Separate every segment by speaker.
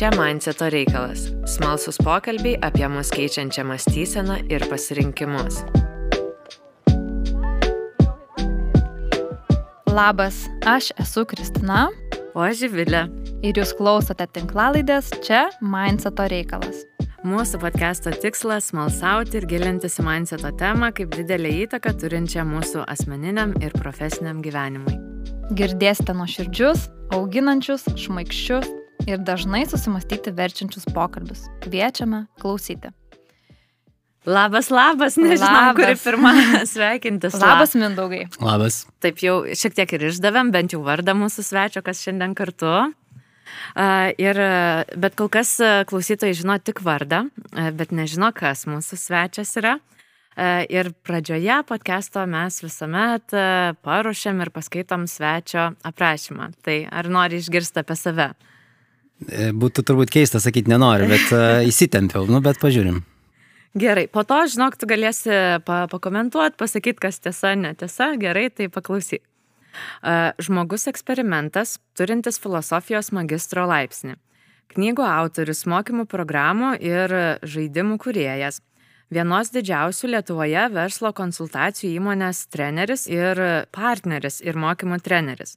Speaker 1: Čia Mindseto reikalas - smalsus pokalbiai apie mus keičiančią mąstyseną ir pasirinkimus.
Speaker 2: Labas, aš esu Kristina.
Speaker 1: O aš Živilė.
Speaker 2: Ir jūs klausote tinklalaidės Čia Mindseto reikalas.
Speaker 1: Mūsų podcast'o tikslas - smalsauti ir gilintis į mindseto temą kaip didelį įtaką turinčią mūsų asmeniniam ir profesiniam gyvenimui.
Speaker 2: Girdėsite nuoširdžius, auginančius, šmaikščius ir dažnai susimastyti verčiančius pokalbius. Kviečiame klausyti.
Speaker 1: Labas, labas, nežinau,
Speaker 2: Labas.
Speaker 1: kuri pirma sveikintis.
Speaker 2: Labas, Mindaugai.
Speaker 3: Labas.
Speaker 1: Taip jau šiek tiek ir išdavėm, bent jau vardą mūsų svečio, kas šiandien kartu. A, Ir, bet kol kas klausytojai žino tik vardą, bet nežino, kas mūsų svečias yra. A, Ir pradžioje podcast'o mes visuomet paruošiam ir paskaitom svečio aprašymą. Tai ar nori išgirsti apie save?
Speaker 3: E, Būtų turbūt keista sakyti nenoriu, bet uh, įsitempiau, nu bet pažiūrim.
Speaker 1: Gerai, po to, žinok, tu galėsi pa pakomentuoti, pasakyti, kas tiesa, netiesa, gerai, tai paklausyk. A, Žmogus eksperimentas, turintis filosofijos magistro laipsnį. Knygų autorius, mokymų programų ir žaidimų kuriejas. Vienos didžiausių Lietuvoje verslo konsultacijų įmonės treneris ir partneris ir mokymų treneris.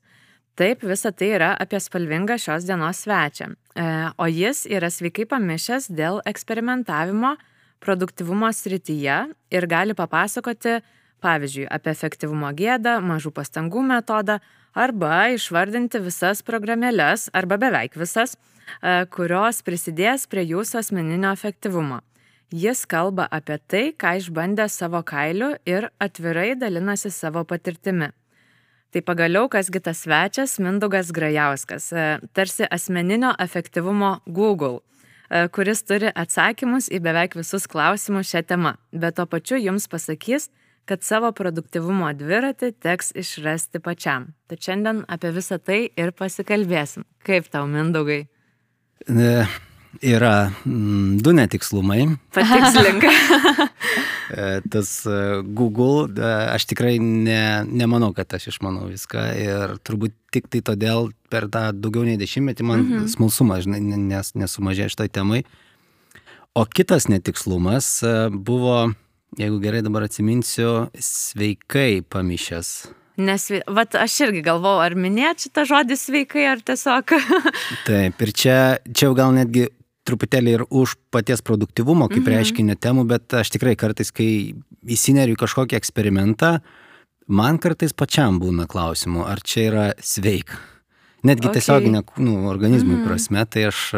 Speaker 1: Taip, visa tai yra apie spalvingą šios dienos svečią. E, O jis yra sveikai pamišęs dėl eksperimentavimo produktivumo srityje ir gali papasakoti, pavyzdžiui, apie efektyvumo gėdą, mažų pastangų metodą arba išvardinti visas programėlės arba beveik visas, e, kurios prisidės prie jūsų asmeninio efektyvumo. Jis kalba apie tai, ką išbandė savo kailiu ir atvirai dalinasi savo patirtimi. Tai pagaliau, kasgi tas svečias Mindugas Grajauskas, e, tarsi asmeninio efektyvumo Google, e, kuris turi atsakymus į beveik visus klausimus šią temą, bet tuo pačiu jums pasakys, kad savo produktivumo dviratį teks išrasti pačiam. Tad šiandien apie visą tai ir pasikalbėsim. Kaip tau, Mindugai?
Speaker 3: E, Yra mm, du netikslumai.
Speaker 1: Patikslink.
Speaker 3: E, Tas e, Google, e, aš tikrai ne, nemanau, kad aš išmanau viską ir turbūt tik tai todėl per tą daugiau nei dešimtmetį man mhm. smalsumas žinai, ne- nes, nesumažėjo šitoj temai. O kitas netikslumas buvo, jeigu gerai dabar atsiminsiu, sveikai pamišęs.
Speaker 1: Nes, vat aš irgi galvau, ar minėti šitą žodį sveikai, ar tiesiog.
Speaker 3: Taip, ir čia, čia gal netgi truputėlį ir už paties produktivumo kaip mhm. reiškinio temų, bet aš tikrai kartais, kai įsineriu kažkokį eksperimentą, man kartais pačiam būna klausimų, ar čia yra sveika. Netgi
Speaker 1: Okay.
Speaker 3: tiesioginė kūnų organizmų
Speaker 1: Mhm.
Speaker 3: prasme, tai aš,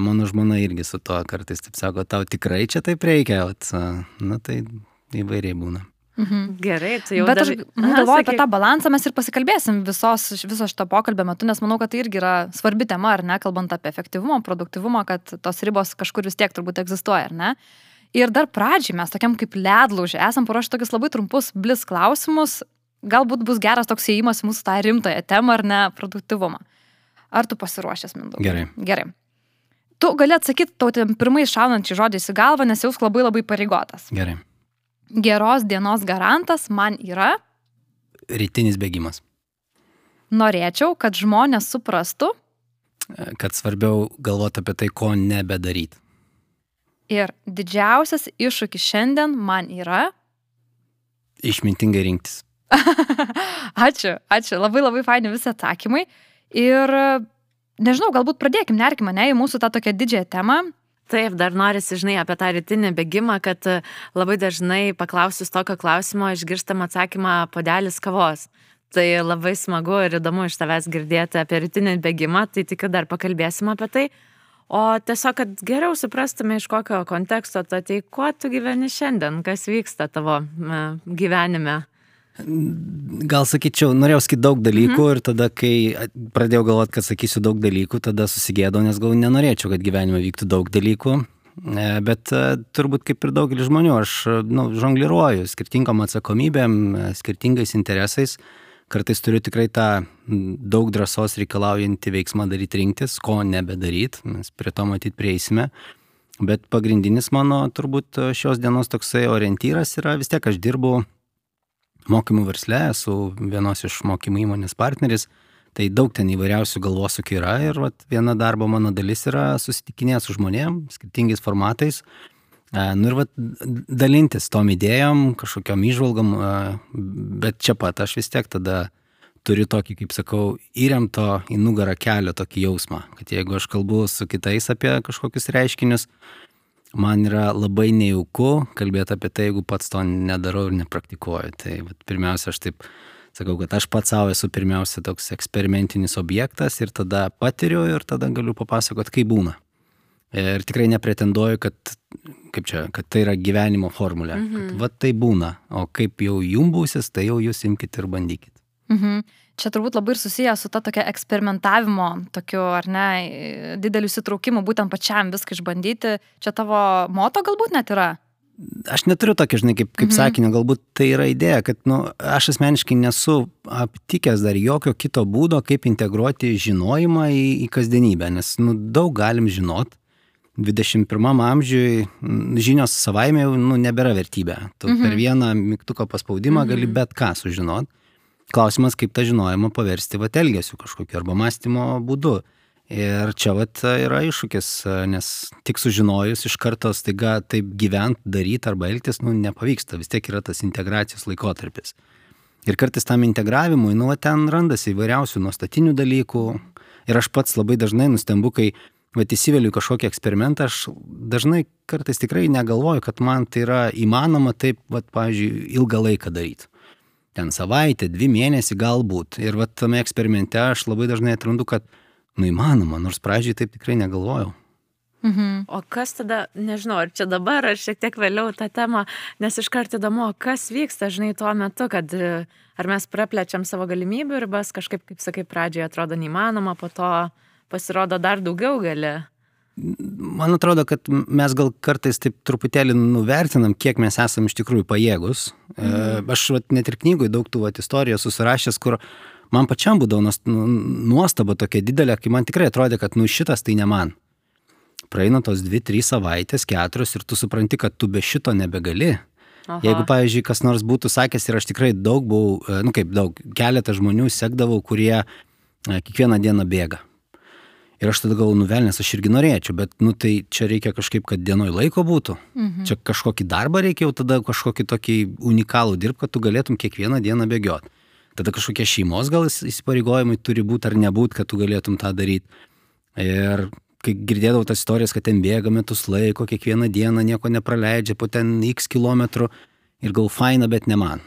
Speaker 3: mano žmona irgi su to kartais taip sako, tau tikrai čia taip reikia, a, na tai įvairiai būna.
Speaker 2: Mhm.
Speaker 1: Gerai, tai jau
Speaker 2: Bet aš mhm,
Speaker 1: Aha,
Speaker 2: galvoju apie tą balansą, mes ir pasikalbėsim visos, viso šito pokalbio metu, nes manau, kad tai irgi yra svarbi tema, ar ne, kalbant apie efektyvumą, produktivumą, kad tos ribos kažkur vis tiek turbūt egzistuoja, ar ne? Ir dar pradžiai mes tokiam kaip ledlaužiai esam paruošę tokius labai trumpus blis klausimus, galbūt bus geras toks įėjimas į mūsų tą rimtąją temą, ar ne, produktivumą. Ar tu pasiruošęs, Mindau?
Speaker 3: Gerai.
Speaker 2: Gerai. Tu gali atsakyti tau pirmai šaunantį žodį į galvą, nes jaus labai labai pareigotas.
Speaker 3: Gerai.
Speaker 2: Geros dienos garantas man yra
Speaker 3: Rytinis bėgimas.
Speaker 2: Norėčiau, kad žmonės suprastų
Speaker 3: E, Kad svarbiau galvoti apie tai, ko nebedaryti.
Speaker 2: ir didžiausias iššūkis šiandien man yra.
Speaker 3: Išmintingai rinktis.
Speaker 2: ačiū, ačiū, labai labai faini visi atsakymai. Ir nežinau, galbūt pradėkim, nerkime, ne, į mūsų tą tokią didžiąją temą.
Speaker 1: Taip, dar norisi, žinai, apie tą rytinį bėgimą, kad e, labai dažnai paklausus tokio klausimo išgirstam atsakymą podelis kavos. Tai labai smagu ir įdomu iš tavęs girdėti apie rytinį bėgimą, tai tikiu dar pakalbėsim apie tai. O tiesiog, kad geriau suprastume, iš kokio konteksto tu atei, kuo tu gyveni šiandien, kas vyksta tavo e, gyvenime.
Speaker 3: Gal sakyčiau, norėjau sakyti daug dalykų mhm. ir tada, kai pradėjau galvoti, kad sakysiu daug dalykų, tada susigėdau, nes gal nenorėčiau, kad gyvenime vyktų daug dalykų. E, Bet e, turbūt kaip ir daugelis žmonių, aš nu, žongliruoju skirtingom atsakomybėm, e, skirtingais interesais. Kartais turiu tikrai tą daug drąsos reikalaujantį veiksmą daryti rinktis, ko nebedaryti, mes prie to matyti prieisime. Bet pagrindinis mano turbūt šios dienos toksai orientyras yra vis tiek aš dirbu mokymų versle, esu vienos iš mokymų įmonės partneris, Tai daug ten įvairiausių galvosūkių yra ir vat, viena darbo mano dalis yra susitikinėti su žmonėm, skirtingais formatais. Nu ir vat, dalintis tom idėjom, kažkokiam išvalgom, bet čia pat aš vis tiek tada turiu tokį, kaip sakau, įremto į nugarą kelio tokį jausmą, kad jeigu aš kalbu su kitais apie kažkokius reiškinius, man yra labai nejauku kalbėti apie tai, jeigu pats to nedarau ir nepraktikuoju. Tai vat, pirmiausia, aš taip sakau, kad aš pats savo esu pirmiausia toks eksperimentinis objektas ir tada patiriu ir tada galiu papasakoti, kaip būna. Ir tikrai nepretenduoju, kad, kaip čia, kad tai yra gyvenimo formulė. Mhm. Kad, va tai būna, o kaip jau jum būsis, tai jau jūs imkite ir bandykite.
Speaker 2: Mhm. Čia turbūt labai ir susijęs su ta tokia eksperimentavimo, tokiu ar ne, dideliu įsitraukimu, būtent pačiam viską išbandyti. Čia tavo moto galbūt net yra?
Speaker 3: aš neturiu tokio, žinai, kaip, kaip mhm. sakinio, galbūt tai yra idėja, kad nu, aš asmeniškai nesu aptikęs dar jokio kito būdo, kaip integruoti žinojimą į, į kasdienybę, nes nu, daug galim žinot. 21 amžiui žinios savaime jau nu, nebėra vertybė. Tu mhm. per vieną mygtuko paspaudimą mhm. gali bet ką sužinot. Klausimas, kaip tą žinojimą paversti va elgesiu kažkokiu arba mąstymo būdu. Ir čia vat yra iššūkis, nes tik sužinojus iš karto staiga taip gyvent, daryti arba elgtis, nu, nepavyksta, vis tiek yra tas integracijos laikotarpis. Ir kartais tam integravimui, nu, ten randasi įvairiausių nuostatinių dalykų. Ir aš pats labai dažnai nustembu, kai vat įsiveliu kažkokį eksperimentą, aš dažnai kartais tikrai negalvoju, kad man tai yra įmanoma taip, vat, pavyzdžiui, ilgą laiką daryti. Ten savaitę, dvi mėnesį galbūt. Ir vat tame eksperimente aš labai dažnai atrandu, kad nu įmanoma, nors pradžiai taip tikrai negalvojau.
Speaker 1: Mhm. O kas tada, nežinau, ar čia dabar, ar šiek tiek vėliau tą temą, nes iškart įdomu, kas vyksta, žinai, tuo metu, kad ar mes praplečiam savo galimybių ribas, kažkaip, kaip sakai, pradžioje atrodo neįmanoma, po to pasirodo dar daugiau gali.
Speaker 3: Man atrodo, kad mes gal kartais taip truputėlį nuvertinam, kiek mes esame iš tikrųjų pajėgus. Mhm. Aš vat, net ir knygui daug tų vat, istorijų susirašęs, kur man pačiam būdavo nu, nuostaba tokia didelė, kai man tikrai atrodė, kad nu šitas tai ne man. Praeina tos dvi, trys savaitės, keturios ir tu supranti, kad tu be šito nebegali. Aha. Jeigu, pavyzdžiui, kas nors būtų sakęs ir aš tikrai daug buvau, e, nu kaip daug, keletą žmonių sekdavau, kurie e, kiekvieną dieną bėga. Ir aš tada galvoju, nuvelnės, aš irgi norėčiau, bet, nu tai čia reikia kažkaip, kad dienoj laiko būtų. Mhm. Čia kažkokį darbą reikia jau tada kažkokį tokį unikalų dirbti, kad tu galėtum kiekvieną dieną bėgioti. Tada kažkokie šeimos gal įsipareigojimai turi būti ar nebūti, kad tu galėtum tą daryti. Ir kai girdėdavau tas istorijas, kad ten bėga metus laiko, kiekvieną dieną nieko nepraleidžia, po ten x kilometrų ir gal faina, bet ne man.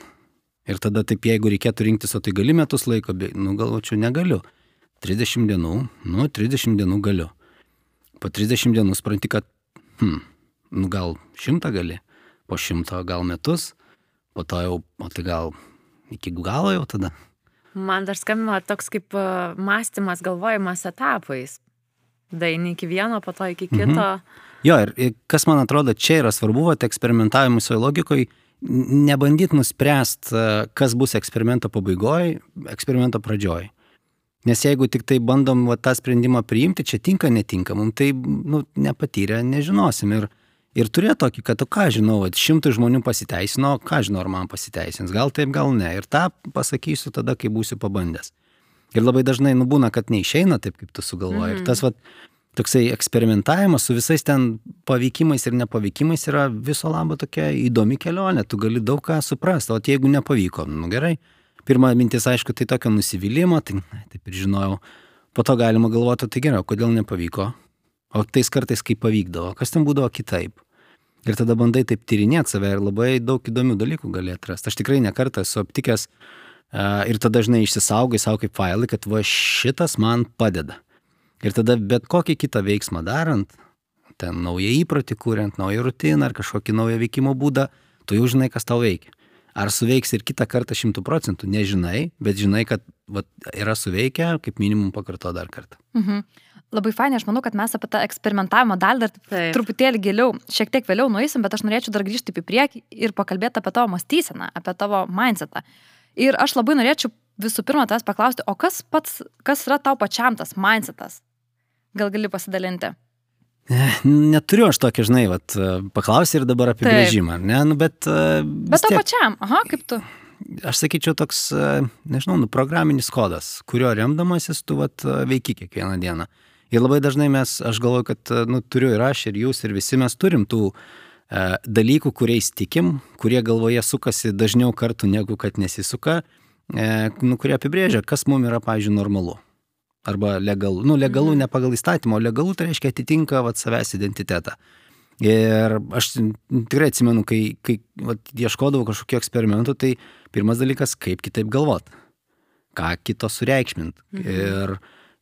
Speaker 3: Ir tada taip, jeigu reikėtų rinktis, o tai gali metus laiko, nu galvočiau, negaliu. 30 dienų, nu 30 dienų galiu. Po 30 dienų supranti, kad, hm, nu gal šimtą gali, po šimto gal metus, po to jau, o tai gal iki galo jau tada.
Speaker 1: Man dar skambino toks kaip e, mąstymas, galvojimas etapais. Daini iki vieno, po to iki mhm. kito. Mhm.
Speaker 3: Jo, ir kas man atrodo, čia yra svarbu, va, eksperimentavimu savo logikoje, nebandyti nuspręsti, e, kas bus eksperimento pabaigoje, eksperimento pradžioje. Nes jeigu tik tai bandom va, tą sprendimą priimti, čia tinka, netinka, mums tai nu, nepatyrę nežinosim. Ir, ir turėjo tokį, kad, ką žinau, šimtai žmonių pasiteisino, ką žinau, ar man pasiteisins, gal taip, gal ne. Ir tą pasakysiu tada, kai būsiu pabandęs. Ir labai dažnai nubūna, kad neišeina taip, kaip tu sugalvoji. Mm. Ir tas va, toksai eksperimentavimas su visais ten pavykimais ir nepavykimais yra viso labo tokia įdomi kelionė, tu gali daug ką suprasti, o jeigu nepavyko, nu gerai. Pirma mintis, aišku, tai tokio nusivylimo, tai taip ir žinojau. Po to galima galvoti, tai gerai, kodėl nepavyko. O tais kartais, kai pavykdavo, kas ten būdavo kitaip. Ir tada bandai taip tyrinėti save ir labai daug įdomių dalykų gali atrasti. Aš tikrai nekartą esu aptikęs uh, ir tada dažnai išsisaugai savo kaip failai, kad va šitas man padeda. Ir tada bet kokį kitą veiksmą darant, ten naują įprotį kuriant, naują rutiną ar kažkokį naują veikimo būdą, tu jau žinai, kas tau veikia. Ar suveiks ir kitą kartą šimtų procentų, nežinai, bet žinai, kad va, yra suveikę, kaip minimum pakarto dar kartą.
Speaker 2: Mhm labai fainai, aš manau, kad mes apie tą eksperimentavimo dalį dar Taip. truputėlį giliau, šiek tiek vėliau nueisim, bet aš norėčiau dar grįžti į priekį ir pakalbėti apie tavo mąstyseną, apie tavo mindsetą. Ir aš labai norėčiau visų pirma tas paklausti, o kas pats, kas yra tau pačiam tas mindsetas? Gal gali pasidalinti?
Speaker 3: Neturiu aš tokį, žinai, vat, paklausi ir dabar apibrėžimą, ne, nu, bet...
Speaker 2: Bet tau pačiam, aha, kaip tu?
Speaker 3: aš sakyčiau, toks, nežinau, nu, programinis kodas, kurio remdamasis tu vat, veiki kiekvieną dieną. Ir labai dažnai mes, aš galvoju, kad, nu, turiu ir aš, ir jūs, ir visi mes turim tų e, dalykų, kuriais tikim, kurie galvoje sukasi dažniau kartų negu kad nesisuka, e, nu, kurie apibrėžia, kas mums yra, pavyzdžiui, normalu. Arba legalu. Nu, legalu mhm. ne pagal įstatymą, o legalu tai reiškia atitinka vat, savęs identitetą. Ir aš tikrai atsimenu, kai, kai vat, ieškodavau kažkokiu eksperimentu, tai pirmas dalykas, kaip kitaip galvot, ką kito sureikšmint. Mhm. Ir,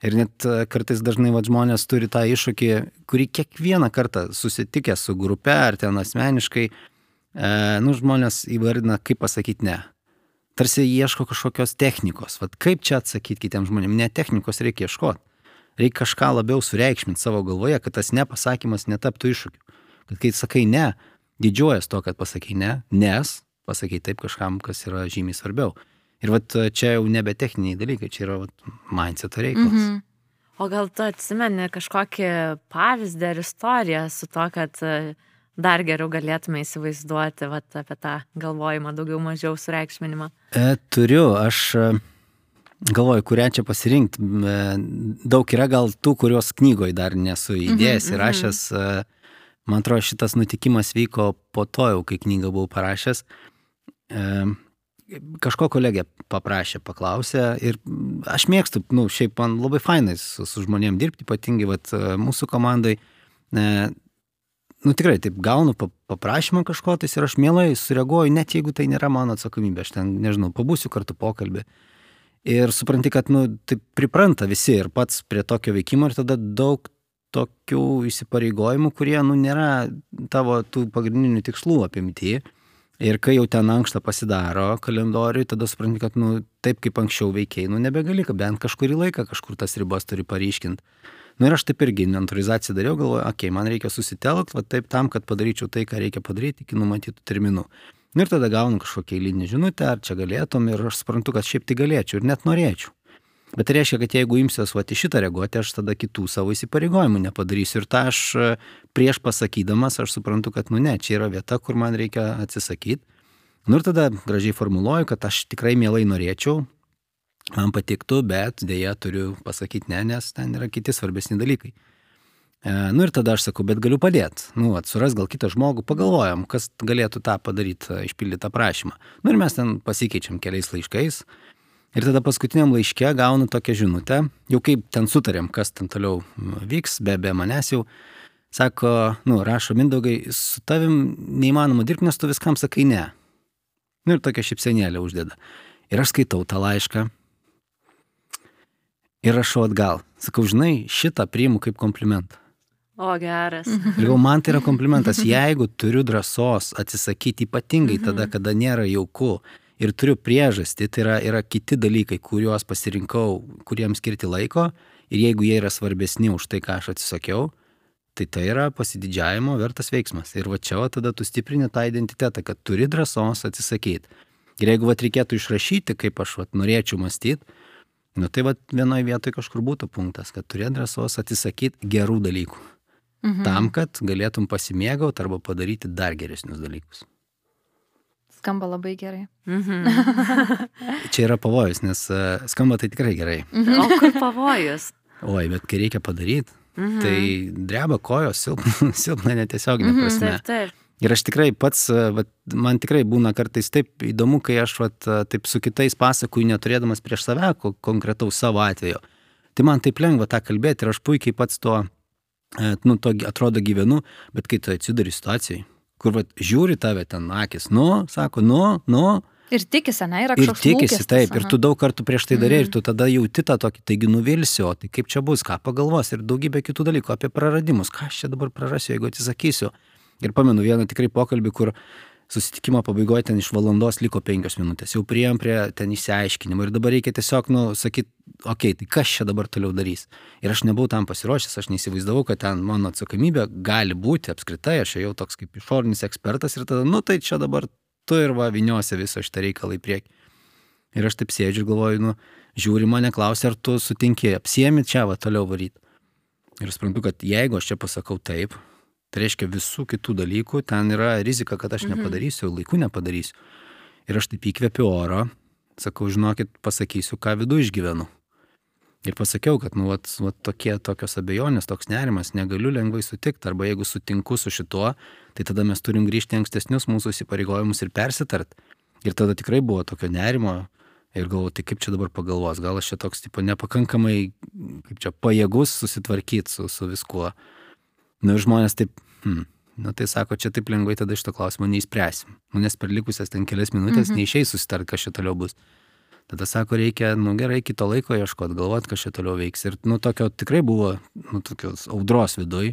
Speaker 3: ir net kartais dažnai vat, žmonės turi tą iššūkį, kurį kiekvieną kartą susitikę su grupe ar ten asmeniškai, e, nu, žmonės įvardina, kaip pasakyti ne. Tarsi ieško kažkokios technikos. Vat kaip čia atsakyti kitiems žmonėms? Ne technikos reikia ieškoti. Reikia kažką labiau sureikšminti savo galvoje, kad tas nepasakymas netaptų iššūkiu. Kad kai sakai ne, didžiuojas to, kad pasakai ne, nes pasakai taip kažkam, kas yra žymiai svarbiau. Ir vat čia jau nebe techniniai dalykai, čia yra vat, mindset reikalas. Mm -hmm.
Speaker 1: O gal tu atsimeni kažkokį pavyzdį ar istoriją su to, kad e, dar geriau galėtume įsivaizduoti vat, apie tą galvojimą, daugiau mažiau sureikšminimą?
Speaker 3: E, turiu, aš e, galvoju, kurią čia pasirinkti. E, daug yra gal tų, kurios knygoje dar nesu įdėjęs ir aš esu Man atrodo, šitas nutikimas vyko po to jau, kai knygą buvau parašęs. E, kažko kolegė paprašė, paklausė ir aš mėgstu, nu, šiaip man labai fainai su, su žmonėm dirbti, ypatingai vat, mūsų komandai. Nu tikrai taip gaunu paprašymą kažko tais ir aš mielai sureaguoju, net jeigu tai nėra mano atsakomybė, aš ten, nežinau, pabūsiu kartu pokalbį. Ir supranti, kad, nu, taip pripranta visi ir pats prie tokio veikimo ir tada daug tokių įsipareigojimų, kurie, nu, nėra tavo tų pagrindinių tikslų apimti. Ir kai jau ten ankštą pasidaro kalendoriui, tada supranti, kad, nu, taip kaip anksčiau veikiai, nu, nebegali, bent kažkurį laiką kažkur tas ribas turi paryškinti. Nu ir aš taip irgi inventorizaciją dariau, galvoju, okei, okay, man reikia susitelkti, va taip tam, kad padaryčiau tai, ką reikia padaryti iki numatytų terminų. Nu ir tada gaunu kažkokią eilinį žinutę, ar čia galėtum ir aš suprantu, kad šiaip tai galėčiau ir net norėčiau. Bet tai reiškia, kad jeigu imsiuos va į šitą reaguoti, aš tada kitų savo įsipareigojimų nepadarysiu. Ir tą aš e, prieš pasakydamas, aš suprantu, kad, nu ne, čia yra vieta, kur man reikia atsisakyti. Nu ir tada gražiai formuluoju, kad aš tikrai mielai norėčiau, man patiktų, bet dėja turiu pasakyti ne, nes ten yra kiti svarbesni dalykai. E, nu ir tada aš sakau, bet galiu padėti. Nu, atsuras gal kitą žmogų, pagalvojam, kas galėtų tą padaryti, išpildyti tą prašymą. Nu ir mes ten pasikeičiam keliais laiškais. Ir tada paskutiniam laiške gaunu tokią žinutę, jau kaip ten sutarėm, kas ten toliau vyks, be, be manęs jau, sako, nu, rašo Mindaugai, su tavim neįmanoma dirbti, nes tu viskam sakai ne. Nu ir tokia šipsenėlė uždeda. Ir aš skaitau tą laišką. Ir rašau atgal. Sakau, žinai, šitą priimu kaip komplimentą.
Speaker 1: O geras.
Speaker 3: Ir jau man tai yra komplimentas, jeigu turiu drąsos atsisakyti ypatingai tada, kada nėra jauku ir turiu priežastį, tai yra, yra kiti dalykai, kuriuos pasirinkau, kuriems skirti laiko ir jeigu jie yra svarbesni už tai, ką aš atsisakiau, tai tai yra pasididžiavimo vertas veiksmas. Ir va čia va, tada tu stiprini tą identitetą, kad turi drąsos atsisakyti. Ir jeigu va reikėtų išrašyti, kaip aš va, norėčiau mąstyti, nu tai va vienoje vietoje kažkur būtų punktas, kad turi drąsos atsisakyti gerų dalykų. Mhm. Tam, kad galėtum pasimėgauti arba padaryti dar geresnius dalykus.
Speaker 2: Skamba labai gerai. Mhm.
Speaker 3: Čia yra pavojus, nes uh, skamba tai tikrai gerai.
Speaker 1: Mhm. O kur pavojus?
Speaker 3: Oi, bet kai reikia padaryti, mhm. tai dreba kojos, silpna, silpna netiesioginė mhm, prasme. Taip, taip. Ir aš tikrai pats, e, vat, man tikrai būna kartais taip įdomu, kai aš vat, e, taip su kitais pasakoju, neturėdamas prieš save konkretaus savo atveju. Tai man taip lengva tą kalbėti ir aš puikiai pats to, nu, to atrodo gyvenu, bet kai tu atsidari situacijai, kur vat, žiūri tave ten akis, nu, sako, nu, nu.
Speaker 2: Ir tikisi, ne, yra
Speaker 3: kažkoks. Ir tikisi, lūkestis, taip, aha. ir tu daug kartų prieš tai darė, mm. ir tu tada jauti tą tokį, taigi nuvilsiu, tai kaip čia bus, ką pagalvos ir daugybė kitų dalykų apie praradimus, ką aš čia dabar prarasiu, jeigu atsisakysiu. Ir pamenu vieną tikrai pokalbį, kur susitikimo pabaigoje ten iš valandos liko penkios minutės, jau prieėm prie ten įsiaiškinimo ir dabar reikia tiesiog, nu, sakyti, okei, okay, tai kas čia dabar toliau darys. Ir aš nebuvau tam pasiruošęs, aš neįsivaizdavau, kad ten mano atsakomybė gali būti apskritai, aš jau toks kaip išorinis ekspertas ir tada, nu, tai čia dabar tu ir va viniosi visą šitą reikalą į priekį. Ir aš taip sėdžiu ir galvoju, nu, žiūri mane, klausia, ar tu sutinki, apsiemi čia va toliau varyti. Ir suprantu, kad jeigu aš čia pasakau taip, Tai reiškia visų kitų dalykų, ten yra rizika, kad aš mhm. nepadarysiu, laiku nepadarysiu. Ir aš taip įkvėpiu oro, sakau, žinokit, pasakysiu, ką vidų išgyvenu. Ir pasakiau, kad, nu, vat, vat tokie, tokios abejonės, toks nerimas, negaliu lengvai sutikti, arba jeigu sutinku su šituo, tai tada mes turim grįžti ankstesnius mūsų įsipareigojimus ir persitart. Ir tada tikrai buvo tokio nerimo ir galvoju, tai kaip čia dabar pagalvos, gal aš čia toks, tipo, nepakankamai, kaip čia, pajėgus susitvarkyti su, su viskuo. Na nu, ir žmonės taip, hmm, nu tai sako, čia taip lengvai tada šito klausimo neįspręsim. Nu, nes per likusias ten kelias minutės mhm. neišeis susitart, kas čia toliau bus. Tada sako, reikia, nu gerai, kito laiko ieškoti, galvoti, kas čia toliau veiks. Ir, nu, tokio tikrai buvo, nu, tokios audros viduj.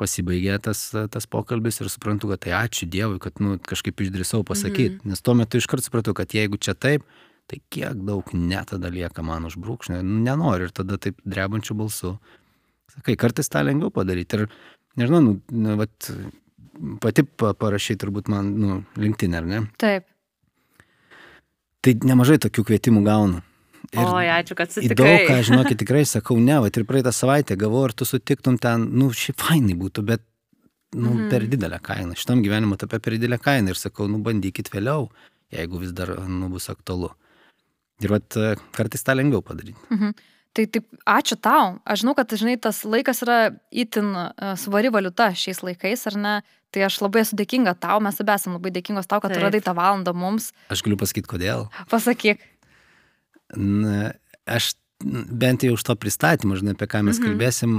Speaker 3: Pasibaigė tas, tas pokalbis ir suprantu, kad tai ačiū Dievui, kad, nu, kažkaip išdrįsau pasakyti. Mhm. Nes tuo metu iškart supratau, kad jeigu čia taip, tai kiek daug net tada lieka man užbrūkšnio. Nu, nenoriu ir tada taip drebančių balsų. Sakai, kartais tą lengviau padaryti. Ir, nežinau, nu, nu vat, pati parašai turbūt man, nu, LinkedIn, ar ne?
Speaker 2: Taip
Speaker 3: tai nemažai tokių kvietimų gaunu.
Speaker 1: Ir o, ačiū, kad sutikai.
Speaker 3: Daug, ką žinokit, tikrai sakau, ne, va, ir praeitą savaitę gavau, ar tu sutiktum ten, nu, šiaip fainai būtų, bet, nu, mhm. per didelę kainą. Šitam gyvenimo etape per didelę kainą. Ir sakau, nu, bandykit vėliau, jeigu vis dar, nu, bus aktualu. Ir, vat, kartais tą lengviau padaryti.
Speaker 2: Mhm. Tai taip, ačiū tau. Aš žinau, kad, žinai, tas laikas yra itin uh, svari valiuta šiais laikais, ar ne? Tai aš labai esu dėkinga tau, mes abi esame labai dėkingos tau, kad Taip. tu radai tą valandą mums.
Speaker 3: Aš galiu pasakyti, kodėl.
Speaker 2: Pasakyk.
Speaker 3: Na, aš bent jau už to pristatymą, žinai, apie ką mes mhm. kalbėsim,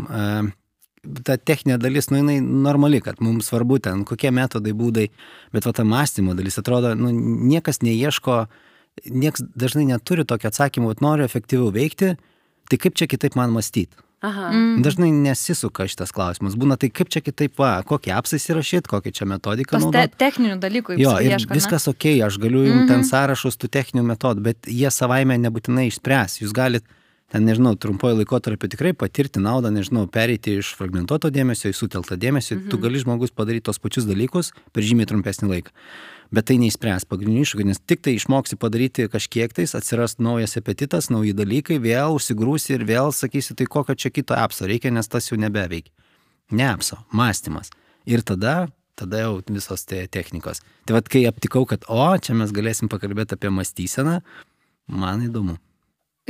Speaker 3: ta techninė dalis, nu, jinai normali, kad mums svarbu ten, kokie metodai, būdai, bet va ta mąstymo dalis atrodo, nu, niekas neieško, niekas dažnai neturi tokio atsakymo, kad noriu efektyviau veikti, tai kaip čia kitaip man mąstyti? Aha. Mm. Dažnai nesisuka šitas klausimas. Būna tai kaip čia kitaip, va, kokį apsą įsirašyti, kokį čia metodiką.
Speaker 2: Tas te techninių dalykų.
Speaker 3: Jo, ir ieška, viskas ne? ok, aš galiu jums mm -hmm. ten sąrašus tų techninių metodų, bet jie savaime nebūtinai išspręs. Jūs galite ten, nežinau, trumpojo laikotarpio tikrai patirti naudą, nežinau, pereiti iš fragmentuoto dėmesio į sutelktą dėmesį. Mhm. Tu gali žmogus padaryti tos pačius dalykus per žymiai trumpesnį laiką bet tai neišspręs pagrindinių iššūkių, nes tik tai išmoksi padaryti kažkiek tais, atsiras naujas apetitas, nauji dalykai, vėl užsigrūsi ir vėl sakysi, tai kokio čia kito apso reikia, nes tas jau nebeveikia. Ne apso, mąstymas. Ir tada, tada jau visos te technikos. Tai vad, kai aptikau, kad, o, čia mes galėsim pakalbėti apie mąstyseną, man įdomu.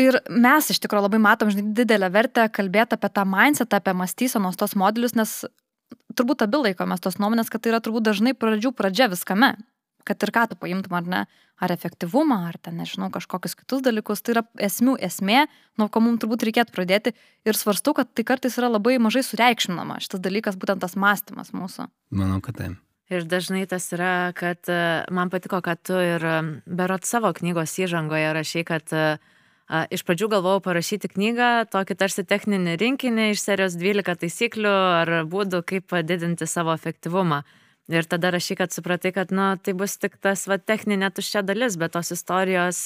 Speaker 2: Ir mes iš tikrųjų labai matom žinai, didelę vertę kalbėti apie tą mindsetą, apie mąstysenos tos modelius, nes turbūt abi laikomės tos nuomonės, kad tai yra turbūt dažnai pradžių pradžia viskame kad ir ką tu paimtum ar ne, ar efektyvumą, ar ten, nežinau, kažkokius kitus dalykus, tai yra esmių esmė, nuo ko mums turbūt reikėtų pradėti ir svarstu, kad tai kartais yra labai mažai sureikšminama, šitas dalykas, būtent tas mąstymas mūsų.
Speaker 3: Manau, kad taip.
Speaker 1: Ir dažnai tas yra, kad e, man patiko, kad tu ir e, berot savo knygos įžangoje rašai, kad a, e, iš pradžių galvojau parašyti knygą, tokį tarsi techninį rinkinį iš serijos 12 taisyklių ar būdų, kaip padidinti savo efektyvumą. Ir tada rašy, kad supratai, kad, nu, tai bus tik tas, va, techninė tuščia dalis, bet tos istorijos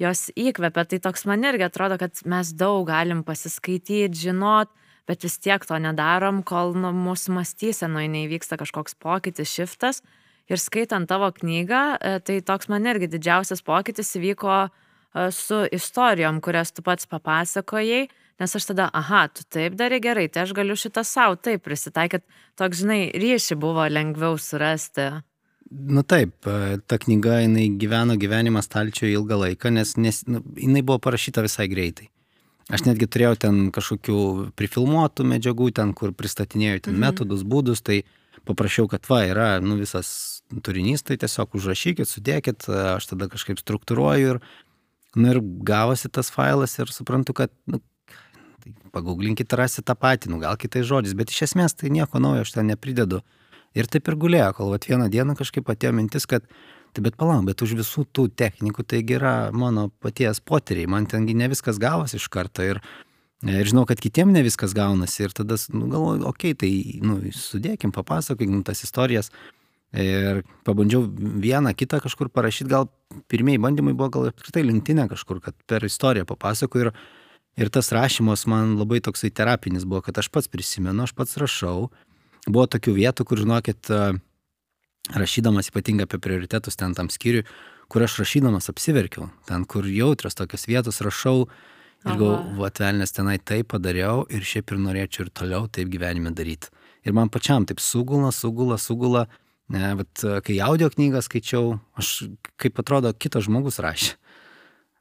Speaker 1: jos įkvepia. Tai toks man irgi atrodo, kad mes daug galim pasiskaityti, žinot, bet vis tiek to nedarom, kol nu, mūsų mąstysenoje neįvyksta kažkoks pokytis, šiftas. Ir skaitant tavo knygą, e, tai toks man irgi didžiausias pokytis įvyko e, su istorijom, kurias tu pats papasakojai Nes aš tada, aha, tu taip darai gerai, tai aš galiu šitą savo taip prisitaikyti. Toks, žinai, ryšį buvo lengviau surasti.
Speaker 3: Nu taip, e, ta knyga, jinai gyveno gyvenimą stalčioje ilgą laiką, nes, nes nu, jinai buvo parašyta visai greitai. Aš netgi turėjau ten kažkokių prifilmuotų medžiagų, ten, kur pristatinėjau ten mhm. metodus, būdus, tai paprašiau, kad va, yra nu, visas turinys, tai tiesiog užrašykit, sudėkit, aš tada kažkaip struktūruoju ir, nu, ir gavosi tas failas ir suprantu, kad nu, Tai pagauglinkit rasti tą patį, nu gal kitais žodžiais, bet iš esmės tai nieko naujo aš ten nepridedu. Ir taip ir gulėjo, kol vat, vieną dieną kažkaip atėjo mintis, kad tai bet palauk, bet už visų tų technikų taigi yra mano paties poteriai, man tengi ne viskas gavosi iš karto ir, ir žinau, kad kitiem ne viskas gaunasi ir tada, nu galvoju, okei, okay, tai, nu, sudėkim, papasakokim tas istorijas. Ir pabandžiau vieną, kitą kažkur parašyti, gal pirmieji bandymai buvo gal apskritai linktinė kažkur, kad per istoriją papasakoju ir Ir tas rašymas man labai toksai terapinis buvo, kad aš pats prisimenu, aš pats rašau. Buvo tokių vietų, kur, žinokit, rašydamas ypatingai apie prioritetus ten tam skyriui, kur aš rašydamas apsiverkiau, ten, kur jautrios tokios vietos rašau ir galvoju, atvelnės tenai taip padariau ir šiaip ir norėčiau ir toliau taip gyvenime daryti. Ir man pačiam taip sugula, sugula, sugula. Ne, bet kai audio knygą skaičiau, aš kaip atrodo kitas žmogus rašė.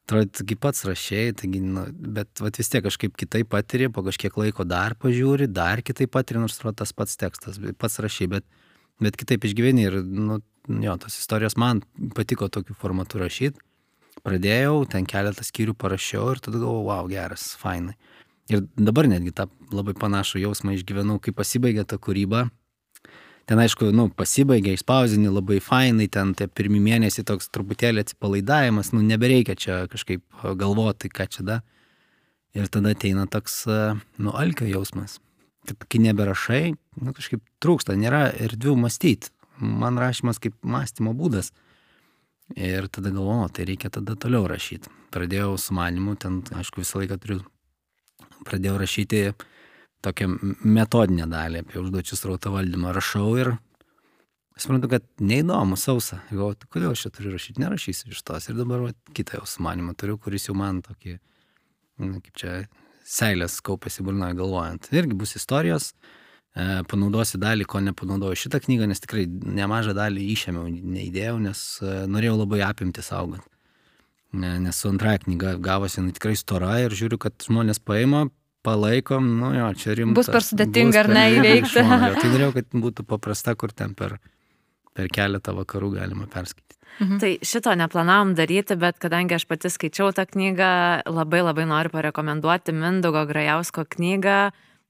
Speaker 3: Atrodo, taigi pats rašėjai, taigi, nu, bet vat, vis tiek kažkaip kitaip patiri, po kažkiek laiko dar pažiūri, dar kitaip patiri, nors atrodo tas pats tekstas, pats rašai, bet, bet kitaip išgyveni ir, nu, jo, tos istorijos man patiko tokiu formatu rašyti. Pradėjau, ten keletą skyrių parašiau ir tada galvojau, wow, geras, fainai. Ir dabar netgi tą labai panašų jausmą išgyvenau, kai pasibaigė ta kūryba ten aišku, nu, pasibaigė, išspausinį labai fainai, ten tie pirmie mėnesiai toks truputėlį atsipalaidavimas, nu, nebereikia čia kažkaip galvoti, ką čia da. Ir tada ateina toks, nu, alkio jausmas, kad kai neberašai, nu, kažkaip trūksta, nėra erdvių mąstyti. Man rašymas kaip mąstymo būdas. Ir tada galvoju, tai reikia tada toliau rašyti. Pradėjau su manimu, ten, aišku, visą laiką turiu, pradėjau rašyti tokią metodinę dalį apie užduočių srauto valdymą rašau ir suprantu, kad neįdomu, sausa. Galvoju, tai kodėl aš čia turiu rašyti, nerašysiu iš tos. Ir dabar va, kitą jau sumanimą turiu, kuris jau man tokį, na, kaip čia, seilės kaupėsi burnoje galvojant. Irgi bus istorijos, e, panaudosi dalį, ko nepanaudojau šitą knygą, nes tikrai nemažą dalį išėmiau, neįdėjau, nes e, norėjau labai apimti saugant. Ne, nes su antraja knyga gavosi tikrai stora ir žiūriu, kad žmonės paima, palaikom, nu jo, čia rimta.
Speaker 2: Bus per sudėtinga ar ne įveikti.
Speaker 3: tai norėjau, kad būtų paprasta, kur ten per, per keletą vakarų galima perskaityti.
Speaker 1: Mhm. Tai šito neplanavom daryti, bet kadangi aš pati skaičiau tą knygą, labai labai noriu parekomenduoti Mindugo Grajausko knygą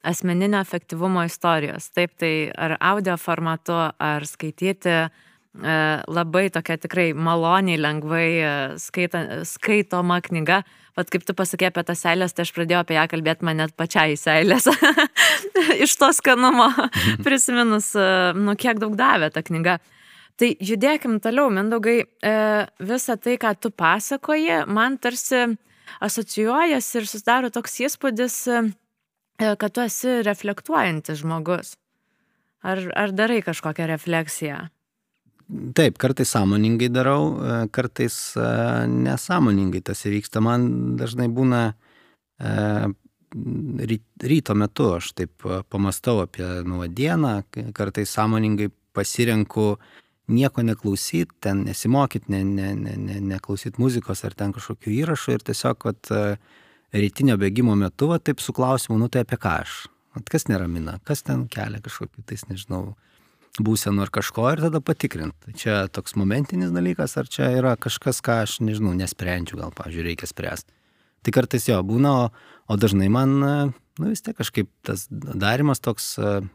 Speaker 1: Asmeninio efektyvumo istorijos. Taip, tai ar audio formatu, ar skaityti e, labai tokia tikrai maloniai, lengvai e, skaita, skaitoma knyga vat kaip tu pasakei apie tas seilės, tai aš pradėjau apie ją kalbėti man net pačiai seilės. Iš to skanumo mhm. prisiminus, e, nu kiek daug davė ta knyga. Tai judėkim toliau, Mindaugai, e, visą tai, ką tu pasakoji, man tarsi asocijuojasi ir susidaro toks įspūdis, e, kad tu esi reflektuojantis žmogus. Ar, ar darai kažkokią refleksiją?
Speaker 3: Taip, kartais sąmoningai darau, e, kartais e, nesąmoningai tas įvyksta. Man dažnai būna e, ryto metu, aš taip pamastau apie nuo dieną, kartais sąmoningai pasirenku nieko neklausyti, ten nesimokyti, ne, ne, ne, ne, neklausyti muzikos ar ten kažkokių įrašų ir tiesiog vat, rytinio bėgimo metu, va, taip su klausimu, nu tai apie ką aš, vat, kas neramina, kas ten kelia kažkokiu tais, nežinau, būsenų ar kažko ir tada patikrint. Tai čia toks momentinis dalykas, ar čia yra kažkas, ką aš, nežinau, nesprendžiu, gal, pavyzdžiui, reikia spręsti. Tai kartais jo būna, o, o dažnai man, nu vis tiek kažkaip tas darimas toks,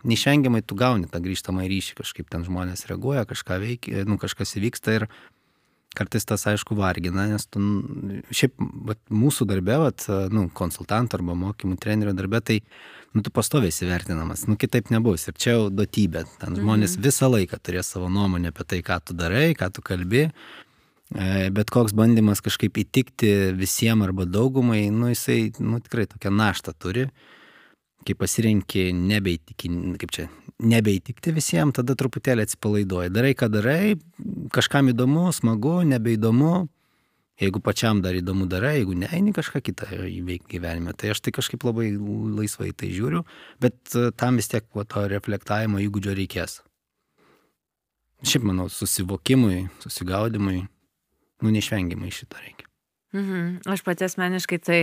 Speaker 3: neišvengiamai tu gauni tą grįžtamą ryšį, kažkaip ten žmonės reaguoja, kažką veikia, nu kažkas įvyksta ir kartais tas aišku vargina, nes tu, šiaip vat, mūsų darbė, vat, nu, konsultanto arba mokymų trenerio darbė, tai nu, tu pastoviai įsivertinamas, nu, kitaip nebus. Ir čia jau duotybė. Ten žmonės mhm. visą laiką turės savo nuomonę apie tai, ką tu darai, ką tu kalbi. E, bet koks bandymas kažkaip įtikti visiems arba daugumai, nu, jisai, nu, tikrai tokią naštą turi. Kai pasirenki nebeįtikti, kaip čia, nebeįtikti visiems, tada truputėlį atsipalaiduoji. Darai, ką darai, kažkam įdomu, smagu, nebeįdomu, Jeigu pačiam dar įdomu darai, jeigu ne, eini kažką kitą įveikti gyvenime. Tai aš tai kažkaip labai laisvai tai žiūriu, bet e, tam vis tiek po to reflektavimo įgūdžio reikės. Šiaip manau, susivokimui, susigaudimui, nu neišvengiamai šitą reikia.
Speaker 1: Mhm. Aš pati asmeniškai tai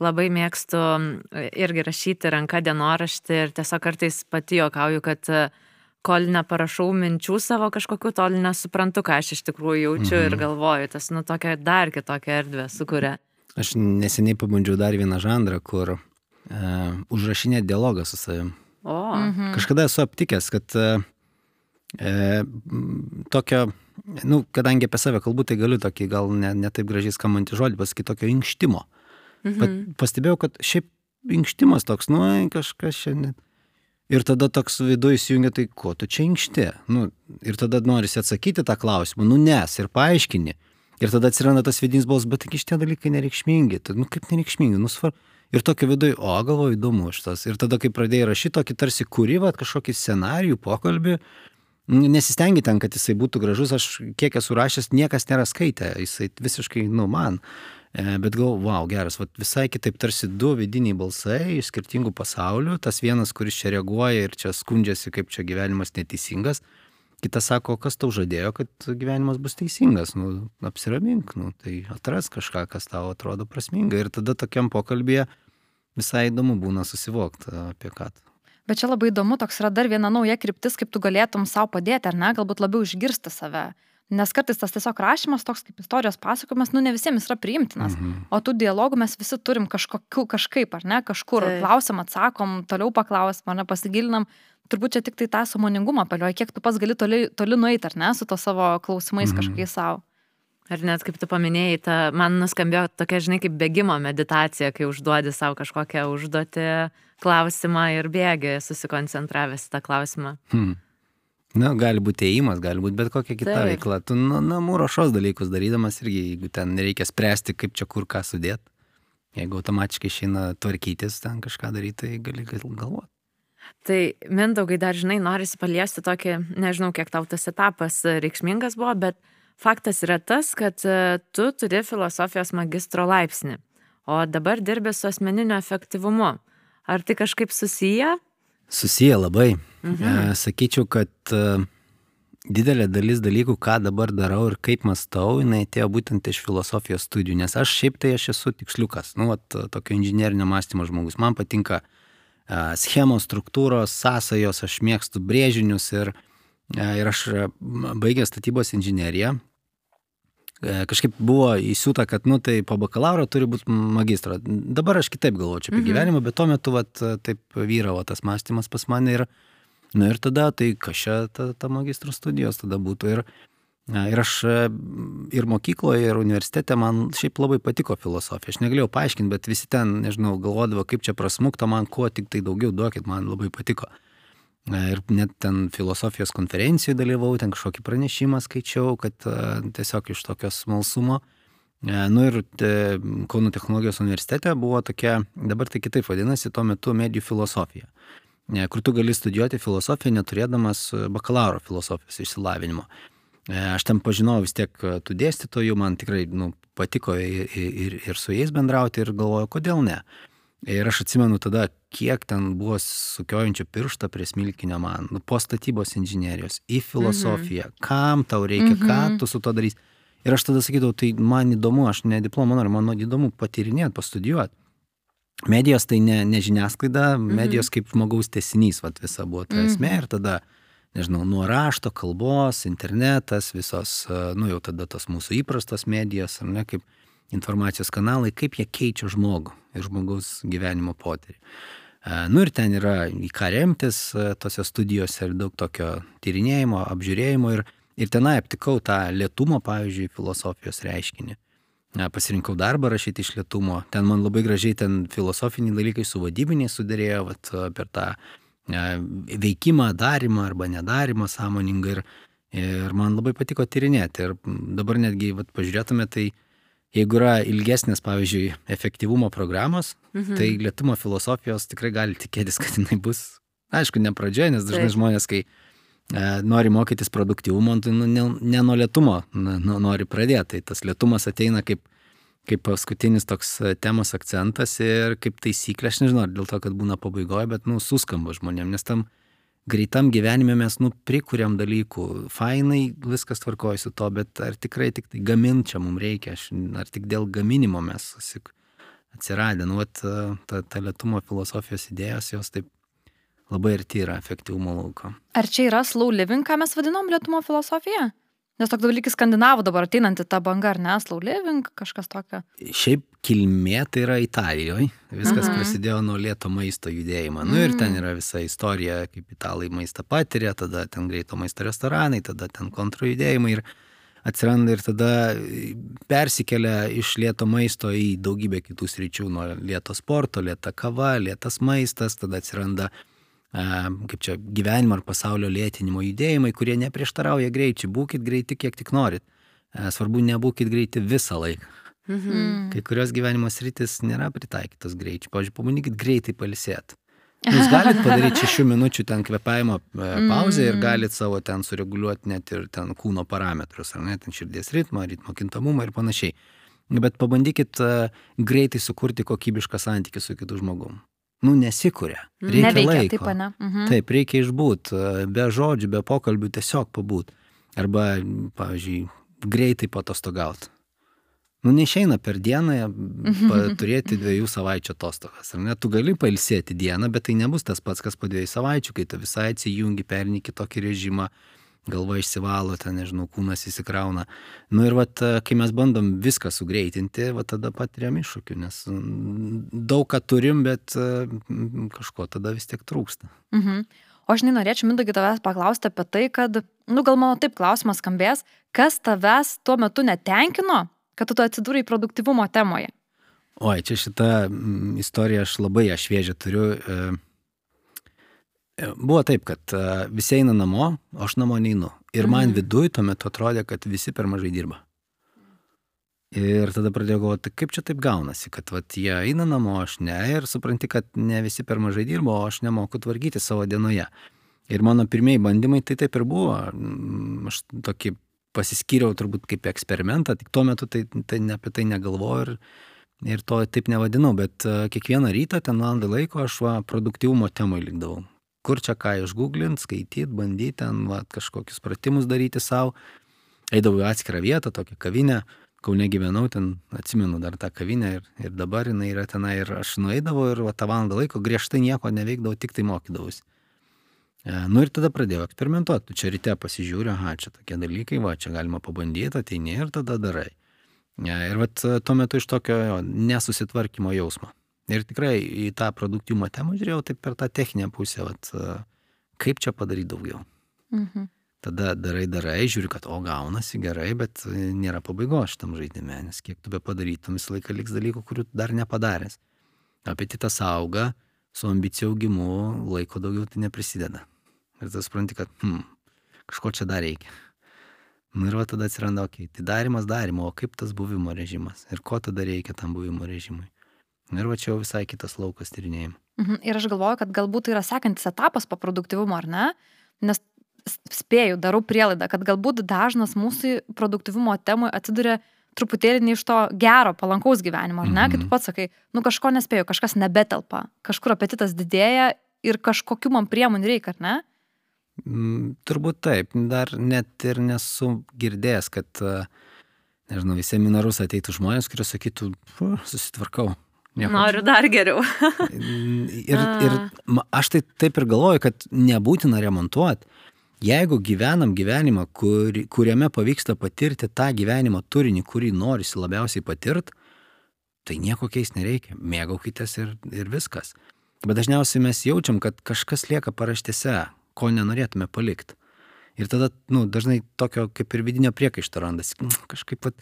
Speaker 1: labai mėgstu irgi rašyti ranką dienoraštį ir tiesiog kartais pati juokauju, kad uh, kol neparašau minčių savo kažkokių, tol nesuprantu, ką aš iš tikrųjų jaučiu mhm. ir galvoju. Tas, nu, tokia dar kitokia erdvė sukuria.
Speaker 3: Aš neseniai pabandžiau dar vieną žanrą, kur uh, užrašinė dialogą su savim.
Speaker 1: O. Mhm.
Speaker 3: Kažkada esu aptikęs, kad uh, tokio, nu, kadangi apie save kalbu, tai galiu tokį gal ne, ne taip gražiai skambantį žodį pasakyti, tokio inkštimo. Mhm. Pastebėjau, kad šiaip inkštimas toks, nu, kažkas šiandien Ir tada toks viduje įsijungia, tai ko tu čia inkšti? Nu, ir tada norisi atsakyti tą klausimą, nu nes, ir paaiškini. Ir tada atsiranda tas vidinis balsas, bet tik šitie dalykai nereikšmingi. Tai, nu kaip nereikšmingi, nu svarbu. Ir tokio viduje, o galvoju, įdomu šitas. Ir tada, kai pradėjai rašyti tokį tarsi kūrybą, kažkokį scenarijų, pokalbį, nesistengi ten, kad jisai būtų gražus, aš kiek esu rašęs, niekas nėra skaitę, jisai visiškai, nu, man. E, bet gal, wow, geras, vat, visai kitaip tarsi du vidiniai balsai iš skirtingų pasaulių. Tas vienas, kuris čia reaguoja ir čia skundžiasi, kaip čia gyvenimas neteisingas. Kitas sako, kas tau žadėjo, kad gyvenimas bus teisingas, nu, apsiramink, nu, tai atras kažką, kas tau atrodo prasminga. Ir tada tokiam pokalbėje visai įdomu būna susivokti apie ką.
Speaker 2: Bet čia labai įdomu, toks yra dar viena nauja kryptis, kaip tu galėtum savo padėti, ar ne, galbūt labiau išgirsti save. Nes kartais tas tiesiog rašymas, toks kaip istorijos pasakojimas, nu ne visiems yra priimtinas. Mhm. O tų dialogų mes visi turim kažkokiu, kažkaip, ar ne, kažkur. Tai. Klausim, atsakom, toliau paklausim, ar ne, pasigilinam. Turbūt čia tik tai tą samoningumą palioja, kiek tu pats gali toli, toli nueiti, ar ne, su to savo klausimais mhm. kažkokiais savo.
Speaker 1: Ar net kaip tu paminėjai, ta, man nuskambėjo tokia, žinai, kaip bėgimo meditacija, kai užduodi savo kažkokią užduotį, klausimą ir bėgi susikoncentravęs tą klausimą. Hmm.
Speaker 3: Na, gali būti ėjimas, gali būti bet kokia kita Taip. veikla. Tu nu, namų ruošos dalykus darydamas irgi, jeigu ten nereikia spręsti, kaip čia kur ką sudėti, jeigu automatiškai išeina tvarkytis, ten kažką daryti, tai gali galvoti.
Speaker 1: Tai mindaugai dar, žinai, norisi paliesti tokį, nežinau, kiek tau tas etapas reikšmingas buvo, bet faktas yra tas, kad e, tu turi filosofijos magistro laipsnį, o dabar dirbi su asmeniniu efektyvumu. Ar tai kažkaip susiję?
Speaker 3: Susiję labai. Mhm. E, sakyčiau, kad e, didelė dalis dalykų, ką dabar darau ir kaip mastau, jinai atėjo būtent iš filosofijos studijų, nes aš šiaip tai aš esu tiksliukas, nu, vat, tokio inžinierinio mąstymo žmogus. Man patinka schemos, struktūros, sąsajos, aš mėgstu brėžinius ir, uh, ir aš baigęs statybos inžineriją, E, kažkaip buvo įsiūta, kad, nu, tai po bakalauro turi būti magistro. Dabar aš kitaip galvočiau apie mhm. gyvenimą, bet tuo metu, vat, taip vyravo tas mąstymas pas mane ir, nu, ir tada, tai kas čia ta, ta magistro studijos tada būtų. Ir, e, ir aš e, ir mokykloje, ir universitete man šiaip labai patiko filosofija. Aš negalėjau paaiškinti, bet visi ten, nežinau, galvodavo, kaip čia prasmukta, man kuo tik tai daugiau duokit, man labai patiko. Ir net ten filosofijos konferencijoje dalyvau, ten kažkokį pranešimą skaičiau, kad tiesiog iš tokios smalsumo. Nu ir te, Kauno technologijos universitete buvo tokia, dabar tai kitaip vadinasi, tuo metu medijų filosofija, kur tu gali studijuoti filosofiją neturėdamas bakalauro filosofijos išsilavinimo. Aš ten pažinau vis tiek tų dėstytojų, man tikrai nu, patiko ir, ir, ir su jais bendrauti ir galvoju, kodėl ne. Ir aš atsimenu tada, kiek ten buvo sukiojančių pirštą prie smilkinio man, nu, po statybos inžinierijos, į filosofiją, mhm. kam tau reikia, mhm. ką tu su to darysi. Ir aš tada sakydavau, tai man įdomu, aš ne diplomą noriu, man įdomu patyrinėti, pastudijuoti. Medijos tai ne, ne žiniasklaida, mhm. medijos kaip žmogaus tesinys, vat visa buvo ta esmė mhm. ir tada, nežinau, nuo rašto, kalbos, internetas, visos, nu jau tada tos mūsų įprastos medijos, ar ne, kaip informacijos kanalai, kaip jie keičia žmogų ir žmogaus gyvenimo potyrį. Nu ir ten yra į ką remtis tose studijose ir daug tokio tyrinėjimo, apžiūrėjimo ir, ir tenai aptikau tą lietumo, pavyzdžiui, filosofijos reiškinį. Pasirinkau darbą rašyti iš lietumo. Ten man labai gražiai ten filosofiniai dalykai su vadybiniai sudėrėjo vat, per tą veikimą, darimą arba nedarimą sąmoningą ir, ir man labai patiko tyrinėti. Ir dabar netgi, vat, pažiūrėtume, tai Jeigu yra ilgesnės, pavyzdžiui, efektyvumo programos, mhm. tai lietumo filosofijos tikrai gali tikėtis, kad jinai bus, aišku, ne pradžioje, nes dažnai Taip. žmonės, kai e, nori mokytis produktyvumo, tai nu, ne, ne nuo lietumo nu, nori pradėti. Tai tas lietumas ateina kaip, kaip paskutinis toks e, temos akcentas ir kaip taisyklė, aš nežinau, dėl to, kad būna pabaigoje, bet, nu, suskamba žmonėm, nes tam greitam gyvenime mes, nu, prikuriam dalykų, fainai, viskas tvarkoja su to, bet ar tikrai tik tai gamint čia mums reikia, aš, ar tik dėl gaminimo mes atsiradę, nu, vat, ta, ta lietumo filosofijos idėjos, jos taip labai arti yra efektyvumo lauko.
Speaker 2: Ar čia yra slow living, ką mes vadinam lietumo filosofija? Nes toks dalykas skandinavų dabar ateinanti ta banga, ar ne, slow living, kažkas tokio.
Speaker 3: Šiaip kilmė tai yra Italijoje. Viskas mhm. prasidėjo nuo lėto maisto judėjimo. Nu ir ten mhm. yra visa istorija, kaip italai maistą patiria, tada ten greito maisto restoranai, tada ten kontrajudėjimai ir atsiranda ir tada persikelia iš lėto maisto į daugybę kitų sričių, nuo lėto sporto, lėta kava, lėtas maistas, tada atsiranda kaip čia gyvenimo ar pasaulio lėtinimo judėjimai, kurie neprieštarauja greičiai. Būkit greiti, kiek tik norit. Svarbu, nebūkit greiti visą laiką. Mhm. Mm. Kai kurios gyvenimo sritis nėra pritaikytos greičiai. Pavyzdžiui, pabandykit greitai palisėti. Jūs galite padaryti šešių minučių ten kvepavimo e, pauzę ir mm. galite savo ten sureguliuoti net ir ten kūno parametrus, ar net ten širdies ritmą, ritmo kintamumą ir panašiai. Bet pabandykit uh, greitai sukurti kokybišką santykį su kitu žmogum. nu, nesikuria. Reikia
Speaker 2: Neveikia,
Speaker 3: laiko.
Speaker 2: taip, ne? Mhm.
Speaker 3: Taip, reikia išbūt, be žodžių, be pokalbių, tiesiog pabūt. Arba, pavyzdžiui, greitai patostogauti. Nu, neišeina per dieną pa, turėti dviejų savaičių atostogas. Ar ne? Tu gali pailsėti dieną, bet tai nebus tas pats, kas po dviejų savaičių, kai tu visai atsijungi, perni kitokį režimą, galva išsivalo, ten, nežinau, kūnas įsikrauna. Nu ir vat, kai mes bandom viską sugreitinti, va tada patiriam iššūkių, nes mm, daug ką turim, bet mm, kažko tada vis tiek trūksta.
Speaker 2: Mhm. O aš nenorėčiau, Mindaugi, tavęs paklausti apie tai, kad, nu gal mano taip klausimas skambės, kas tavęs tuo metu netenkino, kad tu atsidūrai produktivumo temoje?
Speaker 3: Oi, čia šitą mm, istoriją aš labai ją šviežią turiu. E, Buvo taip, kad e, visi eina namo, aš namo neinu. Ir man
Speaker 2: Mhm.
Speaker 3: viduj tuo metu atrodė, kad visi per mažai dirba. Ir tada pradėjau galvoti, kaip čia taip gaunasi, kad vat, jie eina namo, aš ne, ir supranti, kad ne visi per mažai dirba, o aš nemoku tvarkyti savo dienoje. Ir mano pirmieji bandymai tai taip ir buvo. Mm, Aš tokį pasiskyriau turbūt kaip eksperimentą, tik tuo metu tai, tai apie tai negalvojau ir, ir to taip nevadinau, bet e, kiekvieną rytą ten valandą laiko aš va, produktyvumo temai likdavau. Kur čia ką išgooglint, skaityti, bandyti ten va, kažkokius pratimus daryti savo. Eidavau į atskirą vietą, tokią kavinę, Kaune gyvenau, ten atsimenu dar tą kavinę ir, ir dabar jinai yra tenai ir aš nueidavau ir va, tą valandą laiko griežtai nieko neveikdavau, tik tai mokydavausi. E, Nu ir tada pradėjau eksperimentuoti. Tu čia ryte pasižiūri, aha, čia tokie dalykai, va, čia galima pabandyti, ateini ir tada darai. E, Ir vat tuo metu iš tokio jo, nesusitvarkymo jausmo. Ir tikrai į tą produktyvumo temą žiūrėjau taip per tą techninę pusę, vat, e, kaip čia padaryti daugiau.
Speaker 2: Mhm.
Speaker 3: Tada darai, darai, žiūri, kad o gaunasi gerai, bet e, nėra pabaigos šitam žaidime, nes kiek tu be padarytum, visą laiką liks dalykų, kurių dar nepadaręs. Apetitas auga, su ambicijų augimu laiko daugiau tai neprisideda. Ir tu supranti, kad hmm, kažko čia dar reikia. Nu ir va tada atsiranda, okei, okay, tai darimas darimo, o kaip tas buvimo režimas ir ko tada reikia tam buvimo režimui. Nu Ir va čia jau visai kitas laukas tyrinėjimų.
Speaker 2: Mhm. Ir aš galvoju, kad galbūt tai yra sekantis etapas po produktivumo, ar ne? Nes spėju, darau prielaidą, kad galbūt dažnas mūsų produktivumo temui atsiduria truputėlį ne iš to gero, palankaus gyvenimo, ar ne? Kai tu
Speaker 3: Mhm.
Speaker 2: pats sakai, nu kažko nespėju, kažkas nebetelpa, kažkur apetitas didėja ir kažkokiu man priemonių reikia, ar ne?
Speaker 3: Mm, Turbūt taip, dar net ir nesu girdėjęs, kad, e, nežinau, į seminarus ateitų žmonės, kurie sakytų, "Fu, susitvarkau. nieko
Speaker 1: Noriu dar geriau.
Speaker 3: Ir, ir aš tai taip ir galvoju, kad nebūtina remontuoti. Jeigu gyvenam gyvenimą, kur, kuriame pavyksta patirti tą gyvenimo turinį, kurį norisi labiausiai patirti, tai nieko keis nereikia. Mėgaukitės ir, ir viskas. Bet dažniausiai mes jaučiam, kad kažkas lieka paraštėse, ko nenorėtume palikti. Ir tada, nu, dažnai tokio kaip ir vidinio priekaišto randasi. "Mm, Kažkaip, vat,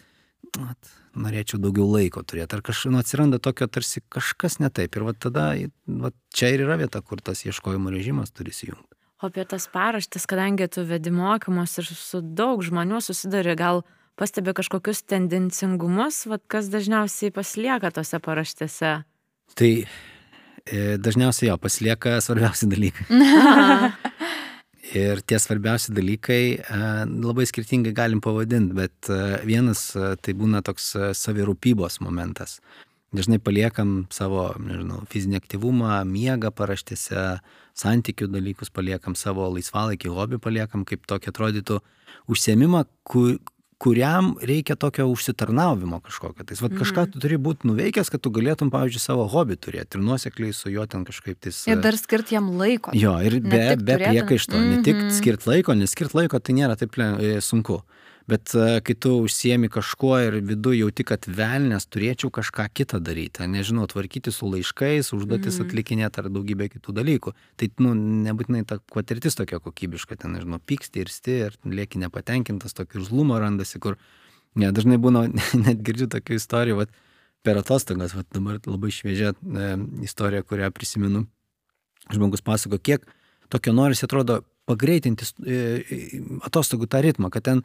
Speaker 3: vat, norėčiau daugiau laiko turėti. Ar kažkaip nu, atsiranda tokio tarsi kažkas ne taip. Ir vat tada vat, čia ir yra vieta, kur tas ieškojimo režimas turi įsijungti.
Speaker 1: O apie tas paraštis, kadangi tu vedi mokymus ir su daug žmonių susiduri, gal pastebi kažkokius tendencingumus, vat, kas dažniausiai pasilieka tose paraštėse.
Speaker 3: Tai e, dažniausiai jo pasilieka svarbiausi dalykai. Ir tie svarbiausi dalykai e, labai skirtingai galim pavadinti, bet e, vienas e, tai būna toks savirūpybos momentas. Dažnai paliekam savo, nežinau, fizinį aktyvumą, miegą paraštėse, santykių dalykus paliekam, savo laisvalaikį, hobį paliekam, kaip tokį atrodytų užsiemimą, kur, kuriam reikia tokio užsitarnauvimo kažkokio. Tai vat, kažką tu turi būti nuveikęs, kad tu galėtum, pavyzdžiui, savo hobį turėti ir nuosekliai su juo ten kažkaip tais...
Speaker 2: Ir dar skirti jam laiko.
Speaker 3: Jo, ir
Speaker 2: Ne
Speaker 3: be, be priekaišto, ne tik
Speaker 2: Mhm.
Speaker 3: skirt laiko, nes skirt laiko tai nėra taip e, sunku. Bet e, kai tu užsiemi kažkuo ir viduje jauti, kad velnės turėčiau kažką kitą daryti, nežinau, tvarkyti su laiškais, užduotis
Speaker 1: Mhm.
Speaker 3: atlikinėti ar daugybę kitų dalykų. Tai, nu, nebūtinai ta patirtis tokia kokybiška, ten, nežinau, pyksti ir sti, ir lieki nepatenkintas, tokį žlumo randasi, kur, ne, dažnai būna, net girdžiu tokių istorijų, vat, per atostogas, vat, dabar labai šviežia e, istorija, kurią prisimenu žmogus pasako, kiek tokio norisi atrodo pagreitinti e, e, atostogų tą ritmą, kad ten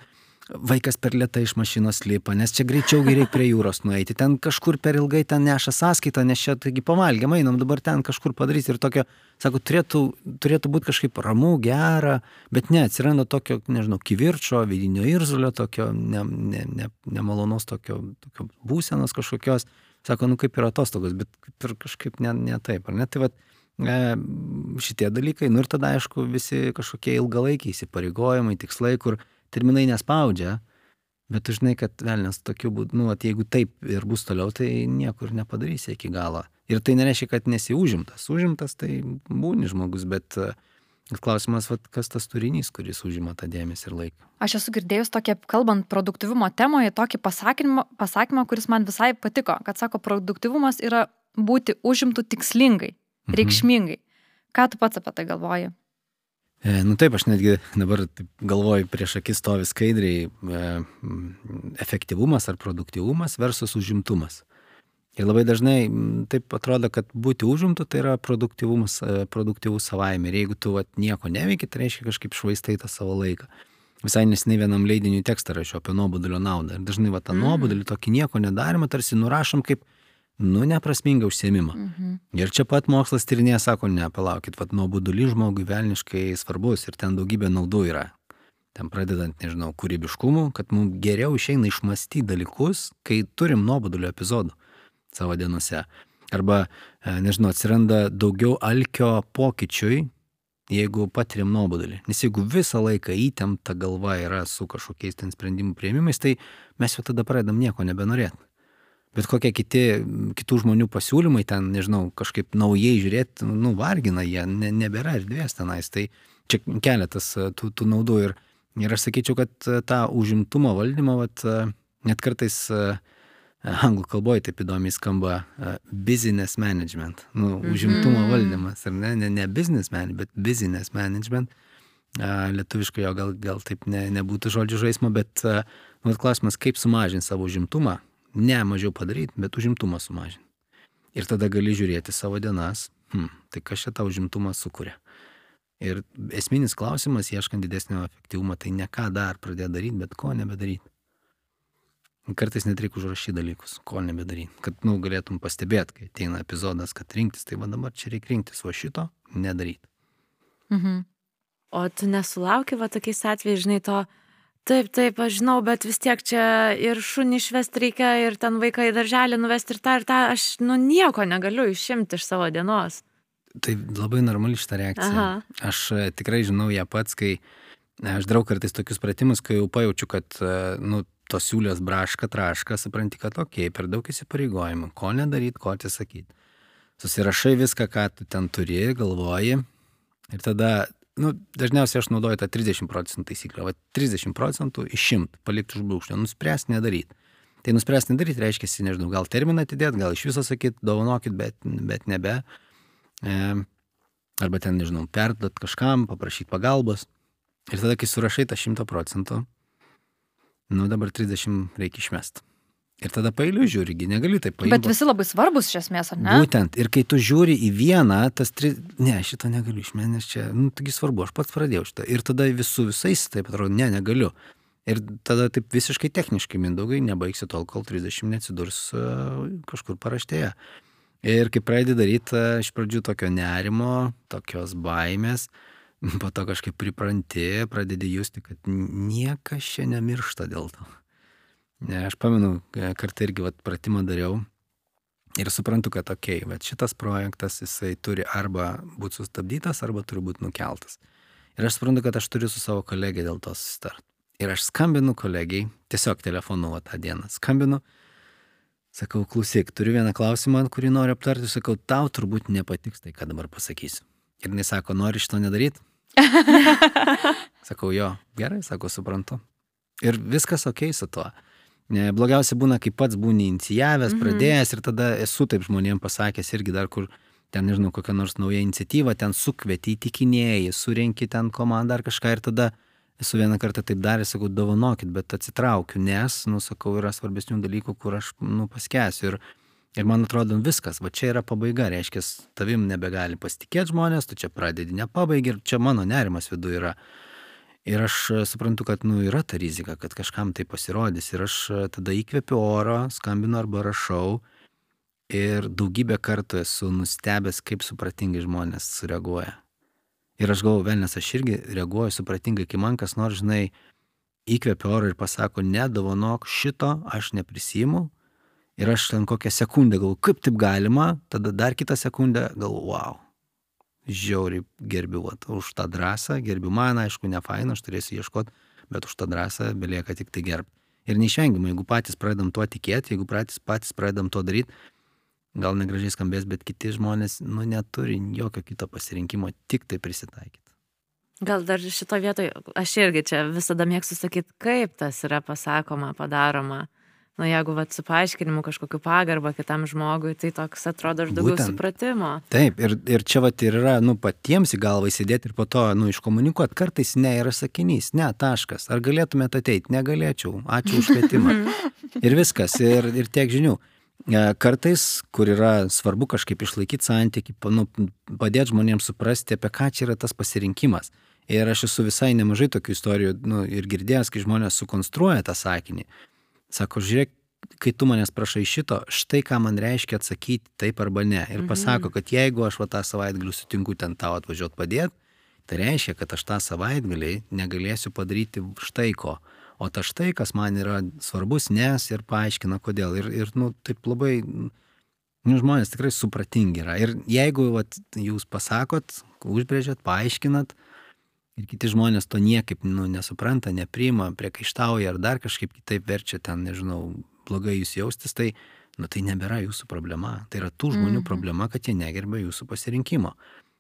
Speaker 3: vaikas per lietai iš mašinos lipa, nes čia greičiau reikia prie jūros nueiti, ten kažkur per ilgai ten neša sąskaitą, nes čia taigi pavalgėm, einam dabar ten kažkur padaryti ir tokio, sako, turėtų, turėtų būti kažkaip ramu, gera, bet ne, atsiranda tokio, nežinau, kivirčio, vidinio irzulio, tokio ne, ne, ne, nemalonos, tokio, tokio būsenos kažkokios. Sako, nu kaip yra atostogos, bet kaip ir kažkaip ne, ne taip, ar ne? Tai vat, e, šitie dalykai, nu ir tada aišku visi kažkokie ilgalaikiai įsipareigojimai, tikslai, kur terminai nespaudžia, bet tu žinai, kad velnės tokiu būdu, nu, at, jeigu taip ir bus toliau, tai niekur nepadarysi iki galo. Ir tai nereiškia, kad nesi užimtas. Užimtas tai būni žmogus, bet uh, Klausimas, vat, kas tas turinys, kuris užima tą dėmesį ir laiką.
Speaker 2: Aš esu girdėjus tokia, kalbant produktivumo temoje, tokį pasakymą, pasakymą, kuris man visai patiko, kad sako, produktivumas yra būti užimtų tikslingai, mhm. reikšmingai. Ką tu pats apie tai galvoji?
Speaker 3: E, nu taip, aš netgi dabar galvoju, prieš akis stovi skaidriai e, efektyvumas ar produktyvumas versus užimtumas. Ir labai dažnai taip atrodo, kad būti užimtų tai yra produktyvumas, e, produktyvus savaime. Ir jeigu tu vat, nieko neveiki, tai reiškia kažkaip švaistai tą savo laiką. Visai nesiniai vienam leidiniui tekstą rašiau apie nuobodulio naudą. Ir dažnai va tą mm. nuobodulį, tokį nieko nedarimą, tarsi nurašom kaip, nu, neprasmingą užsiemimą. -hmm. Ir čia pat mokslas tyrinėja, sako, ne, palaukit, va nuobodulį žmogui velniškai svarbus ir ten daugybė naudų yra. Ten pradedant, nežinau, kūrybiškumu, kad mums geriau išeina išmastyti dalykus, kai turim nuobodulio epizodų savo dienose. Arba, e, nežinau, atsiranda daugiau alkio pokyčiui, jeigu patiriam nuobodulį. Nes jeigu visą laiką įtempta galva yra su kažkokiais ten sprendimų prieimimais, tai mes jau tada pradedam nieko nebenorėti. Bet kokie kiti, kitų žmonių pasiūlymai ten, nežinau, kažkaip naujai žiūrėti, nu, vargina jie, ne, nebėra erdvės tenais. Tai čia keletas e, tų, tų naudų. Ir, ir aš sakyčiau, kad e, tą užimtumo valdymą, vat, net kartais anglų kalboje taip įdomiai skamba business management, nu, mm -hmm. užimtumo valdymas, ar ne, ne, ne business management, bet business management. Lietuviškai jo gal, gal taip ne, nebūtų žodžių žaismo, bet nu, klausimas, kaip sumažinti savo užimtumą, ne mažiau padaryti, bet užimtumą sumažinti. Ir tada gali žiūrėti savo dienas, hmm, tai kas čia tą užimtumą sukuria. Ir esminis klausimas, ieškant didesnio efektyvumo, tai ne ką dar pradėti daryti, bet ko nebedaryti. Kartais net reikia užrašyti dalykus, ko nebedaryti. Kad, nu, galėtum pastebėti, kai ateina epizodas, kad rinktis, tai va dabar čia reikia rinktis, o šito nedaryti.
Speaker 1: Mhm. O tu nesulauki, va tokiais atvejais, žinai, to, taip, taip, aš žinau, bet vis tiek čia ir šunį išvesti reikia, ir ten vaiką į darželį nuvesti ir tą, ir tą, aš, nu, nieko negaliu išimti iš savo dienos.
Speaker 3: Tai labai normali šitą reakciją. Aha. Aš e, tikrai žinau ją pats, kai aš darau kartais tokius pratimus, kai jau pajaučiu, kad, e, nu, tos siūlės braška, traška, supranti, kad okei, okay, per daug įsipareigojimų, ko nedaryti, ko atsisakyti. Susirašai viską, ką tu ten turi, galvoji. Ir tada, nu, dažniausiai aš naudoju tą 30 procentų taisyklę. Va 30 procentų išimti, palikti už brūkšnio, nuspręsti nedaryti. Tai nuspręsti nedaryti reiškia, nežinau, gal terminą atidėti, gal iš viso sakyti, dovanokit, bet, bet nebe. E, arba ten, nežinau, perduot kažkam, paprašyti pagalbos. Ir tada, kai surašai tą 100 procentų, nu dabar 30 reikia išmest. Ir tada pailiu žiūrigi, negali taip pailiu.
Speaker 2: Bet visi labai svarbus iš esmės, ar ne?
Speaker 3: Būtent, ir kai tu žiūri į vieną, tas tri... Ne, šito negaliu išmest, nes čia, nu, taigi svarbu, aš pats pradėjau šitą. Ir tada visų visais taip atrodo, ne, negaliu. Ir tada taip visiškai techniškai, mindaugai, nebaigsi tol, kol 30 neatsidurs uh, kažkur paraštėje. Ir kai pradedi daryti uh, iš pradžių tokio nerimo, tokios baimės, po to kažkaip pripranti, pradedi justi, kad niekas čia nemiršta dėl to. Ne, aš pamenu, e, kartą irgi vat, pratimą dariau ir suprantu, kad okei, okay, šitas projektas jisai turi arba būti sustabdytas, arba turi būti nukeltas. Ir aš suprantu, kad aš turiu su savo kolegė dėl to susitart. Ir aš skambinu kolegijai, tiesiog telefonu va, tą dieną skambinu, sakau, klausyk, turiu vieną klausimą, kurį noriu aptarti, sakau, tau turbūt nepatiks tai, ką dabar pasakysiu. Ir jis sako, nori šito nedaryti? sakau, jo, gerai, sako, suprantu. Ir viskas ok su tuo. Ne, blogiausia būna, kai pats būni inicijavęs, mhm. pradėjęs ir tada esu taip žmonėms pasakęs irgi dar kur ten, nežinau, kokią nors naują iniciatyvą, ten sukvieti, įtikinėjai, surenki ten komandą ar kažką ir tada esu vieną kartą taip daręs, sakau, dovanokit, bet atsitraukiu, nes, nu, sakau, yra svarbesnių dalykų, kur aš, nu, paskęsiu. Ir Ir man atrodo, viskas, va čia yra pabaiga, reiškia, tavim nebegali pasitikėti žmonės, tu čia pradedi nepabaigi ir čia mano nerimas viduje yra. Ir aš e, suprantu, kad, nu, yra ta rizika, kad kažkam tai pasirodys. Ir aš e, tada įkvepiu oro, skambinu arba rašau. Ir daugybę kartų esu nustebęs, kaip supratingai žmonės sureaguoja. Ir aš galvoju, vėl, nes aš irgi reaguoju supratingai, kai man kas nors, žinai, įkvepia oro ir pasako, nedovanok šito, aš neprisimu, Ir aš ten kokią sekundę galvoju, kaip taip galima, tada dar kitą sekundę galvoju, wow. Žiauriai gerbiu vat, už tą drąsą, gerbiu man, aišku, ne faina, aš turėsiu ieškoti, bet už tą drąsą belieka tik tai gerbti. Ir neišvengiamai, jeigu patys pradedam tuo tikėti, jeigu patys, patys pradedam to daryti, gal negražiai skambės, bet kiti žmonės, nu, neturi jokio kito pasirinkimo, tik tai prisitaikyti.
Speaker 1: Gal dar šito vietoje, aš irgi čia visada mėgstu sakyti, kaip tas yra pasakoma, padaroma. Na, jeigu vat, su paaiškinimu kažkokiu pagarbą kitam žmogui, tai toks atrodo ir daugiau Būtent. supratimo.
Speaker 3: Taip, ir, ir čia vat ir yra, nu, patiems į galvą įsidėti ir po to, nu, iškomunikuoti, kartais ne yra sakinys, ne, taškas. Ar galėtumėte ateiti? Negalėčiau. Ačiū už kvietimą. ir viskas, ir, ir tiek žinių. E, kartais, kur yra svarbu kažkaip išlaikyti santyki, nu, padėti žmonėms suprasti, apie ką čia yra tas pasirinkimas. Ir aš esu visai nemažai tokių istorijų nu, ir girdėjęs, kai žmonės sukonstruoja tą sakinį. Sako, žiūrėk, kai tu manęs prašai šito, štai ką man reiškia atsakyti taip arba ne. Ir mhm. pasako, kad jeigu aš va tą savaitgalį sutinku ten tau atvažiuoti padėti, tai reiškia, kad aš tą savaitgalį negalėsiu padaryti štai ko. O ta štai, kas man yra svarbus, nes ir paaiškina, kodėl. Ir, ir nu, taip labai, nu, žmonės tikrai supratingi yra. Ir jeigu vat, jūs pasakot, užbrėžėt, paaiškinat, Ir kiti žmonės to niekaip nu, nesupranta, nepriima, priekaištauja ar dar kažkaip kitaip verčia ten, nežinau, blogai jūs jaustis, tai, nu, tai nebėra jūsų problema. Tai yra tų žmonių mm -hmm. problema, kad jie negerbė jūsų pasirinkimo.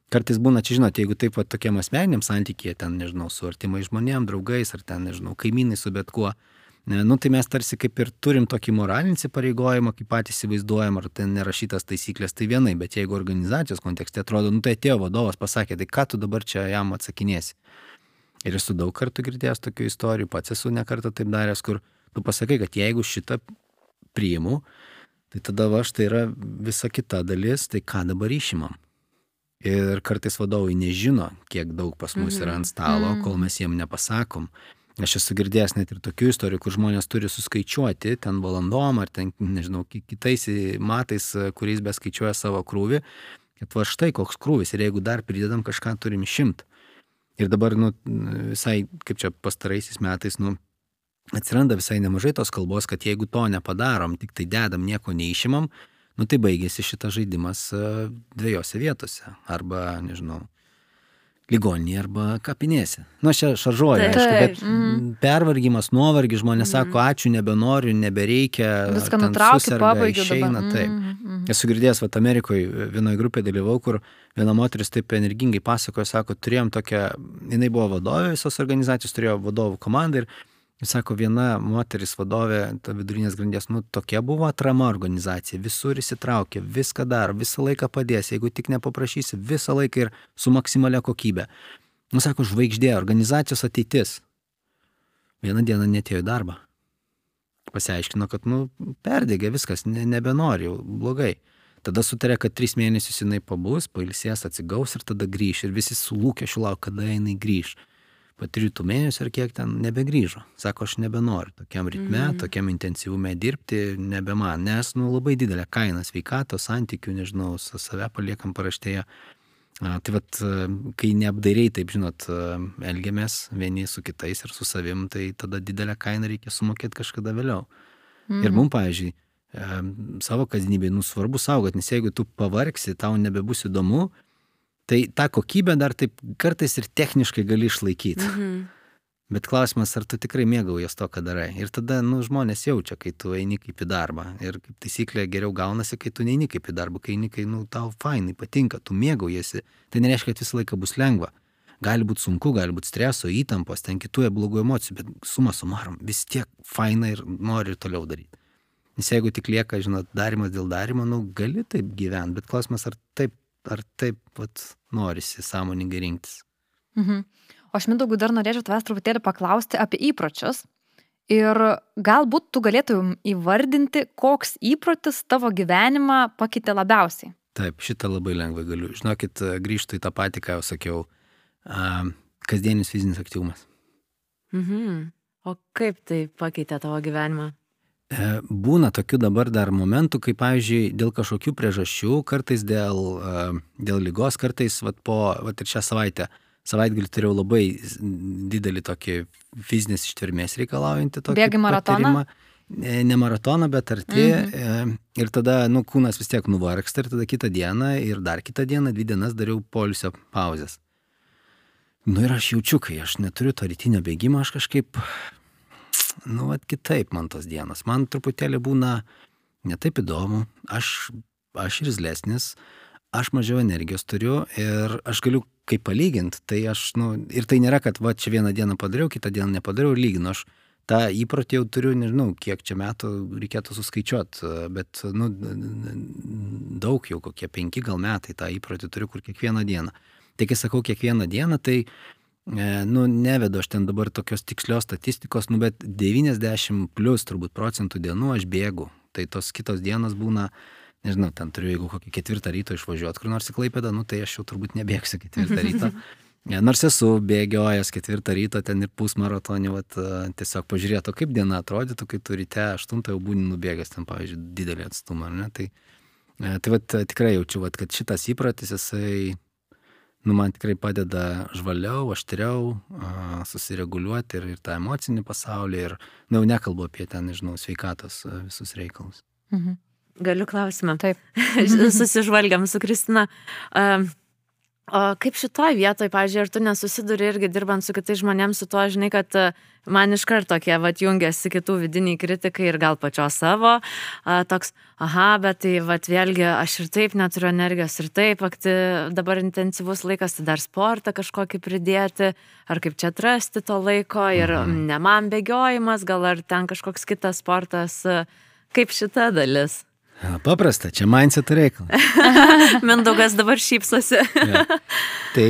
Speaker 3: Kartais būna, čia žinot, jeigu taip pat tokiam asmeniniam santykėje, ten, nežinau, su artimai žmonėm, draugais ar ten, nežinau, kaimynai su bet kuo, nu tai mes tarsi kaip ir turim tokį moralinį įsipareigojimą, kaip patys įsivaizduojam, ar ten nerašytas taisyklės, tai vienai, bet jeigu organizacijos kontekste atrodo, nu tai atėjo vadovas pasakė, tai ką tu dabar čia jam atsakinėsi. Ir esu daug kartų girdėjęs tokių istorijų, pats esu nekartą taip daręs, kur tu pasakai, kad jeigu šitą priimu, tai tada va štai yra visa kita dalis, tai ką dabar išimam. Ir kartais vadovai nežino, kiek daug pas mus yra ant stalo, mhm. kol mes jiem nepasakom. Aš esu girdėjęs net ir tokių istorijų, kur žmonės turi suskaičiuoti ten valandom ar ten, nežinau, kitais matais, kuriais beskaičiuoja savo krūvį, kad va štai koks krūvis ir jeigu dar pridedam kažką turim šimtą. Ir dabar, nu, visai, kaip čia pastaraisiais metais, nu, atsiranda visai nemažai tos kalbos, kad jeigu to nepadarom, tik tai dedam, nieko neišimam, nu tai baigėsi šitas žaidimas dviejose vietose. Arba, nežinau, ligoninėje arba kapinėse. Nu, aš čia šaržuoju,
Speaker 2: Taip.
Speaker 3: aišku, bet
Speaker 2: Mm.
Speaker 3: pervargimas, nuovargis, žmonės sako, ačiū, nebenoriu, nebereikia.
Speaker 2: Viską
Speaker 3: suserga,
Speaker 2: pabaigiu
Speaker 3: Išeina,
Speaker 2: dabar.
Speaker 3: taip.
Speaker 2: Mhm, mhm.
Speaker 3: Esu girdėjęs, va, Amerikoje vienoje grupėje dalyvau, kur viena moteris taip energingai pasakojo, sako, turėjom tokią, jinai buvo vadovė visos organizacijos, turėjo vadovų komandą ir sako, viena moteris vadovė, ta vidurinės grandies, nu tokia buvo atrama organizacija, visur įsitraukia, viską daro, visą laiką padės, jeigu tik nepaprašysi, visą laiką ir su maksimalia kokybė. Nu sako, žvaigždė, organizacijos ateitis. Vieną dieną netėjo į darbą. Pasiaiškino, kad, nu, perdėgė viskas, ne, nebenori, jau blogai. Tada sutarė, kad tris mėnesius jinai pabus, pailsės, atsigaus ir tada grįš. Ir visi su lūkesčiu lauk, kada jinai grįž po trijų mėnesių ar kiek ten nebegrįžo. Sako, aš nebenoriu tokiam ritme, mm. tokiam intensyvume dirbti, nebe man, nes nu, labai didelė kaina sveikatos, santykių, nežinau, su save paliekam paraštėje. A, tai vad, kai neapdairiai, taip žinot, elgiamės vieni su kitais ir su savim, tai tada didelę kainą reikia sumokėti kažkada vėliau. Mm. Ir mums, pavyzdžiui, savo kasdienybėje, nu svarbu saugoti, nes jeigu tu pavargsi, tau nebebus įdomu, Tai tą kokybę dar taip kartais ir techniškai gali išlaikyti. Mhm. Bet klausimas, ar tu tikrai mėgaujas to, ką darai. Ir tada, nu, žmonės jaučia, kai tu eini kaip į darbą. Ir kaip taisyklė geriau gaunasi, kai tu neini kaip į darbą, kai eini, kai, nu, tau fainai patinka, tu mėgaujasi. Tai nereiškia, kad visą laiką bus lengva. Gali būti sunku, gali būti streso, įtampos, ten kitų blogų emocijų, bet suma sumarom, vis tiek faina ir nori ir toliau daryti. Nes jeigu tik lieka, žinot, darimas dėl darimo, nu, gali taip gyventi, bet klausimas, ar taip ar taip vat, norisi sąmoningai rinktis.
Speaker 2: Mhm. O aš mindaugui dar norėčiau tavęs truputėlį paklausti apie įpročius. Ir galbūt tu galėtum įvardinti, koks įprotis tavo gyvenimą pakeitė labiausiai.
Speaker 3: Taip, šitą labai lengvai galiu. Žinokit, grįžtu į tą patį, ką jau sakiau. Kasdienis fizinis aktyvumas.
Speaker 1: Mhm. O kaip tai pakeitė tavo gyvenimą?
Speaker 3: E, būna tokių dabar dar momentų, kai, pavyzdžiui, dėl kažkokių priežasčių, kartais dėl, e, dėl lygos, kartais, vat, po, vat ir šią savaitę, savaitgalį turėjau labai didelį tokį fizinės ištvermės reikalaujantį tokį.
Speaker 2: Bėgi maratoną? Patyrimą.
Speaker 3: e, ne maratoną, bet arti. Mhm. Ir tada, nu, kūnas vis tiek nuvargsta ir tada kitą dieną ir dar kitą dieną, dvi dienas dariau polisio pauzes. Nu ir aš jaučiu, kai aš neturiu to rytinio bėgimo, aš kažkaip, nu, at kitaip man tos dienos. Man truputėlį būna netaip įdomu, aš, aš irzlesnis, aš mažiau energijos turiu ir aš galiu kaip palyginti, tai aš, nu, ir tai nėra, kad va čia vieną dieną padariau, kitą dieną nepadariau ir lyginu. Aš tą įprotį jau turiu, nežinau, kiek čia metų reikėtų suskaičiuoti, bet, nu, daug jau, kokie penki gal metai tą įprotį turiu, kur kiekvieną dieną. Tai kai sakau kiekvieną dieną, tai, nu, nevedu aš ten dabar tokios tikslios statistikos, nu, bet 90 plus turbūt procentų dienų aš bėgu. Tai tos kitos dienos būna, nežinau, ten turiu, jeigu kokį ketvirtą ryto išvažiuoti kur nors į Klaipėdą, nu tai aš jau turbūt nebėgsiu ketvirtą ryto. Ja, nors esu bėgiojęs ketvirtą ryto ten ir pusmaratonį, vat, tiesiog pažiūrėtų, kaip diena atrodytų, kai tu ryte aštuntą jau būni nubėgęs ten, pavyzdžiui, didelį atstumą, ne? Tai, e, tai vat, tikrai jaučiu, vat, kad šitas įpratis, jisai, nu, man tikrai padeda žvaliau, aštriau, susireguliuoti ir, ir tą emocinį pasaulį, ir, nu, jau nekalbu apie ten, nežinau, sveikatos visus reikalus.
Speaker 1: Mhm. Galiu klausimą.
Speaker 2: Taip.
Speaker 1: Susižvalgiam su Kristina. O kaip šitoj vietoj, pažiūrėjau, ar tu nesusiduri irgi dirbant su kitais žmonėmis su tuo, žinai, kad man iš karto tokie, va, jungiasi kitų vidiniai kritikai ir gal pačios savo, a, toks, aha, bet tai, va, vėlgi, aš ir taip neturiu energijos, ir taip, akti, dabar intensyvus laikas, tai dar sportą kažkokį pridėti, ar kaip čia atrasti to laiko, ir mhm. ne man bėgiojimas, gal ar ten kažkoks kitas sportas, kaip šita dalis.
Speaker 3: Paprasta, čia mindset reikalas.
Speaker 1: Mindaugas dabar šypsosi. ja.
Speaker 3: Tai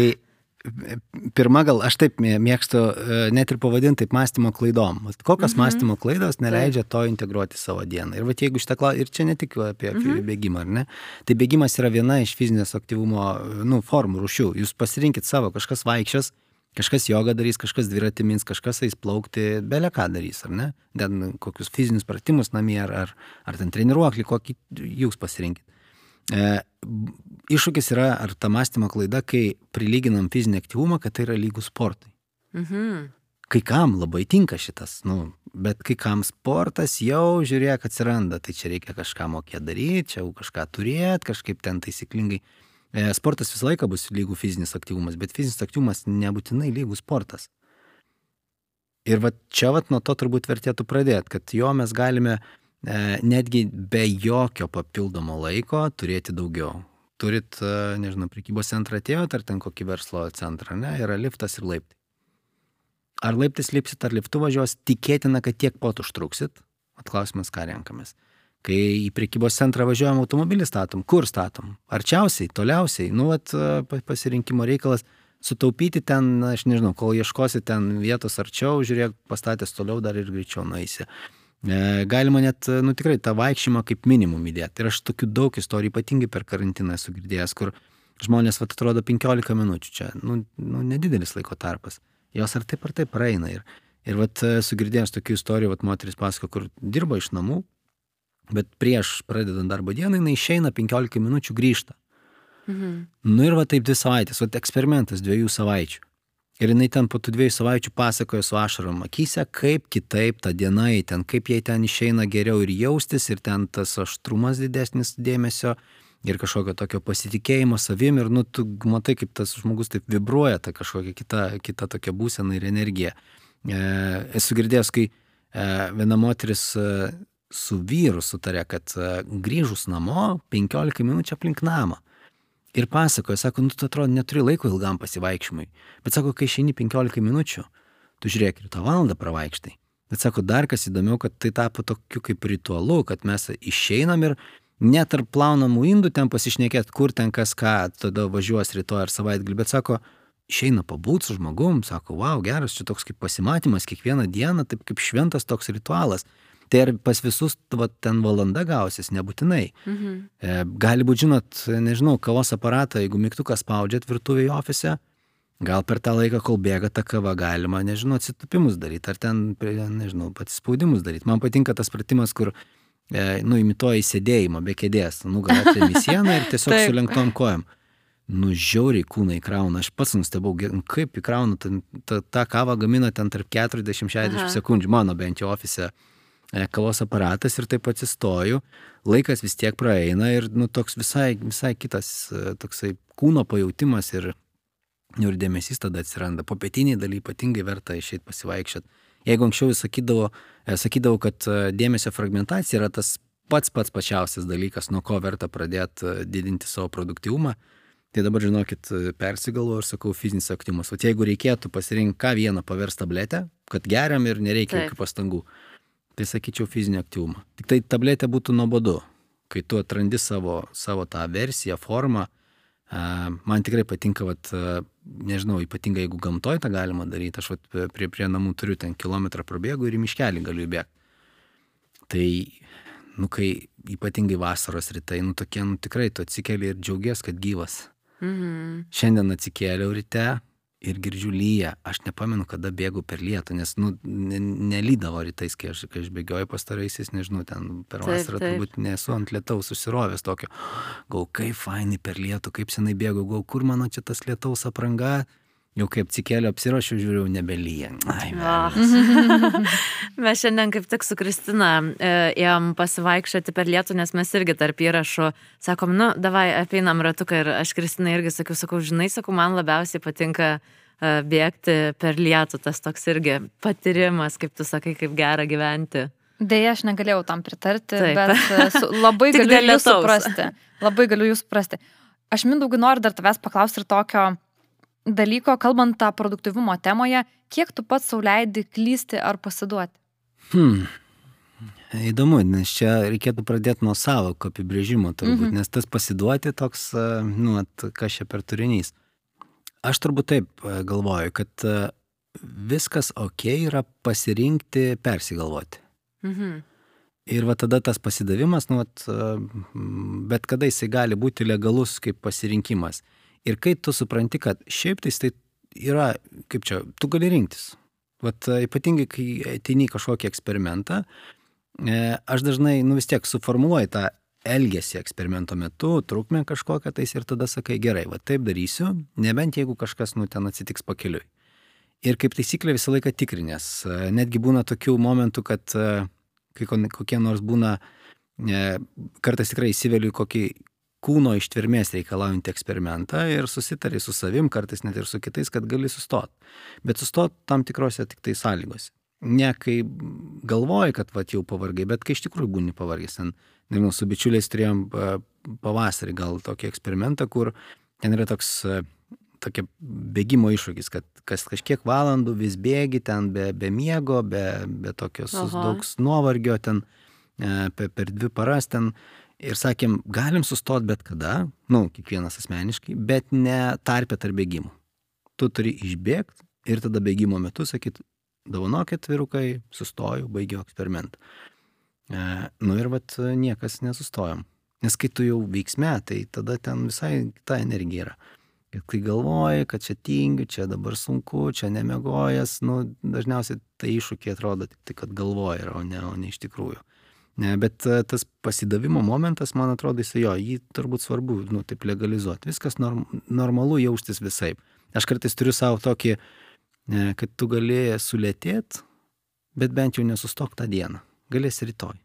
Speaker 3: pirma gal, aš taip mėgstu e, net ir pavadinti taip mąstymo klaidom. Kokios mhm. mąstymo klaidos neleidžia to integruoti savo dieną. Ir va jeigu šitą klausimą, ir čia ne tik apie mhm. bėgimą, ar ne? Tai bėgimas yra viena iš fizinės aktyvumo nu, formų, rušių. Jūs pasirinkit savo, kažkas vaikščios, Kažkas jogą darys, kažkas dviratį mins, kažkas eis plaukti, belė ką darys, ar ne? Ten kokius fizinius pratimus namie, ar, ar, ar ten treniruoklį, kokį jūs pasirinkit. E, iššūkis yra, ar ta mąstymo klaida, kai prilyginam fizinį aktyvumą, kad tai yra lygus sportui. Mhm. Kai kam labai tinka šitas, nu, bet kai kam sportas jau žiūrėk atsiranda, tai čia reikia kažką mokėti daryti, čia jau kažką turėti, kažkaip ten taisyklingai. E, sportas visą laiką bus lygų fizinis aktyvumas, bet fizinis aktyvumas nebūtinai lygų sportas. Ir va čia va nuo to turbūt vertėtų pradėti, kad jo mes galime e, netgi be jokio papildomo laiko turėti daugiau. Turit, e, nežinau, prekybos centrą atėjot, ar ten kokį verslo centrą, ne, yra liftas ir laiptai. Ar laiptais lipsit, ar liftu važiuos, tikėtina, kad tiek pot užtruksit. Atklausimas, ką renkamės. Kai į prekybos centrą važiuojam automobilį statom, kur statom? Arčiausiai, toliausiai, nu, vat, pasirinkimo reikalas sutaupyti ten, aš nežinau, kol ieškosi ten vietos arčiau, žiūrėk, pastatęs toliau dar ir greičiau nueisi. E, galima net, nu tikrai, tą vaikščiojimą kaip minimum įdėti. Ir aš tokių daug istorijų, ypatingai per karantiną esu girdėjęs, kur žmonės, vat, atrodo, 15 minučių čia, nu, nu nedidelis laiko tarpas. Jos ar taip ar taip praeina. Ir, ir vat, esu girdėjęs tokių istorijų, vat, moteris pasako, kur dirba iš namų, Bet prieš pradedant darbo dieną jinai išeina 15 minučių grįžta. Mhm. Nu ir va taip dvi savaitės, va eksperimentas dviejų savaičių. Ir jinai ten po tų dviejų savaičių pasakoja su ašarom akise, kaip kitaip ta diena, ten kaip jai ten išeina geriau ir jaustis, ir ten tas aštrumas didesnis dėmesio, ir kažkokio tokio pasitikėjimo savim, ir nu tu matai, kaip tas žmogus taip vibruoja, ta kažkokia kita, kita tokia būsena ir energija. E, esu girdėjęs, kai e, viena moteris e, su vyru sutarė, kad e, grįžus namo 15 minučių aplink namą. Ir pasakoja, sako, nu, tu atrodo, neturi laiko ilgam pasivaikščiojimui. Bet sako, kai išeini 15 minučių, tu žiūrėk ir tą valandą pravaikštai. Bet sako, dar kas įdomiau, kad tai tapo tokiu kaip ritualu, kad mes išeinam ir net ar plaunamų indų ten pasišnekėt, kur ten kas ką, tada važiuos rytoj ar savaitgalį, bet sako, išeina pabūti su žmogum, sako, wow, geras, čia toks kaip pasimatymas kiekvieną dieną, taip kaip šventas toks ritualas. Tai ar pas visus va, ten valanda gausis, nebūtinai. Mhm. E, gali būti, žinot, nežinau, kavos aparatą, jeigu mygtuką spaudžiat virtuvėje ofise, gal per tą laiką, kol bėga ta kava, galima, nežinau, atsitupimus daryti, ar ten, nežinau, pats spaudimus daryti. Man patinka tas pratimas, kur, e, nu, imituoja įsėdėjimą be kėdės, nu, gal atremi sieną ir tiesiog su lenktom kojam. Nu, žiauriai kūną įkrauna, aš pats nustebau, kaip įkrauna, tą, tą kavą gamina ten tarp 40-60 sekundžių, mano bent jau ofise e, kavos aparatas ir taip atsistoju, laikas vis tiek praeina ir nu, toks visai, visai kitas e, toksai kūno pajūtimas ir, ir dėmesys tada atsiranda. Po pietiniai daly ypatingai verta išeiti pasivaikščioti. Jeigu anksčiau sakydavo, e, sakydavo, kad dėmesio fragmentacija yra tas pats pats pačiausias dalykas, nuo ko verta pradėti didinti savo produktivumą, Tai dabar žinokit, persigalvoju ir sakau fizinis aktyvumas. O jeigu reikėtų pasirinkti ką vieną paversti tabletę, kad geriam ir nereikia jokių pastangų, tai sakyčiau fizinį aktyvumą. Tik tai tabletė būtų nuobodu, kai tu atrandi savo, savo tą versiją, formą. Man tikrai patinka, vat, nežinau, ypatingai jeigu gamtoj tą galima daryti, aš vat, prie, prie namų turiu ten kilometrą prabėgų ir į miškelį galiu įbėgti. Tai, nu, kai ypatingai vasaros rytai, nu, tokie, nu, tikrai tu atsikeli ir džiaugies, kad gyvas. Mhm. Šiandien atsikėliau ryte ir girdžiu lyja. Aš nepamenu, kada bėgu per lietų, nes nu, nelydavo rytais, kai aš, kai aš bėgioju pastaraisiais, nežinau, ten per vasarą turbūt nesu ant lietaus susirovęs tokio. Gal kaip fainai per lietų, kaip senai bėgu, gal kur mano čia tas lietaus apranga, Jau kaip atsikėliau, apsirošiu, žiūriu, nebelyja. Ai,
Speaker 1: mes šiandien kaip tik su Kristina e, ėjom pasivaikščioti per lietų, nes mes irgi tarp įrašų sakom, nu, davai, apeinam ratuką ir aš Kristina irgi sakiau, sakau, žinai, sakau, man labiausiai patinka e, bėgti per lietų, tas toks irgi patyrimas, kaip tu sakai, kaip gera gyventi.
Speaker 2: Deja, aš negalėjau tam pritarti, Taip. bet e, su, labai galiu jūs suprasti. Labai galiu jūs suprasti. Aš mindaugai noriu dar tavęs paklausti ir tokio dalyko, kalbant tą produktivumo temoje, kiek tu pats sauliaidi klysti ar pasiduoti?
Speaker 3: Hmm. Įdomu, nes čia reikėtų pradėti nuo savo apibrėžimo turbūt, mhm. nes tas pasiduoti toks, nu, at, kas čia per turinys. Aš turbūt taip galvoju, kad viskas ok yra pasirinkti persigalvoti. Mhm. Ir va tada tas pasidavimas, nu, at, bet kada jisai gali būti legalus kaip pasirinkimas. Ir kai tu supranti, kad šiaip tai tai yra, kaip čia, tu gali rinktis. Vat e, ypatingai, kai ateini kažkokį eksperimentą, e, aš dažnai, nu vis tiek suformuoju tą elgesį eksperimento metu, trukmę kažkokią tais ir tada sakai, gerai, va taip darysiu, nebent jeigu kažkas, nu, ten atsitiks pakeliui. Ir kaip taisyklė visą laiką tikrinės. E, netgi būna tokių momentų, kad kai kokie nors būna, kartais tikrai įsiveliu kokį kūno ištvermės reikalaujantį eksperimentą ir susitari su savim, kartais net ir su kitais, kad gali sustoti. Bet sustoti tam tikrose tik tai sąlygose. Ne kai galvoji, kad va jau pavargai, bet kai iš tikrųjų būni pavargęs. Nežinau, su bičiuliais turėjom pavasarį gal tokį eksperimentą, kur ten yra toks tokia bėgimo iššūkis, kad kas kažkiek valandų vis bėgi ten be, be miego, be, be tokios daug nuovargio ten e, per, per dvi paras ten ir sakėm, galim sustoti bet kada, nu, kiekvienas asmeniškai, bet ne tarpė tarp bėgimų. Tu turi išbėgti ir tada bėgimo metu sakyti, davonokit virukai, sustoju, baigiau eksperimentą. E, nu ir vat niekas nesustojom. Nes kai tu jau veiksme, tai tada ten visai kita energija yra. Ir kai galvoji, kad čia tingiu, čia dabar sunku, čia nemegojęs, nu, dažniausiai tai iššūkiai atrodo tik tai, kad galvoji, o ne, o ne iš tikrųjų. Ne, bet e, tas pasidavimo momentas, man atrodo, jis jo, jį turbūt svarbu, nu, taip legalizuoti. Viskas norm, normalu jaustis visai. Aš kartais turiu savo tokį, ne, kad tu gali sulėtėti, bet bent jau nesustok tą dieną. Galėsi rytoj.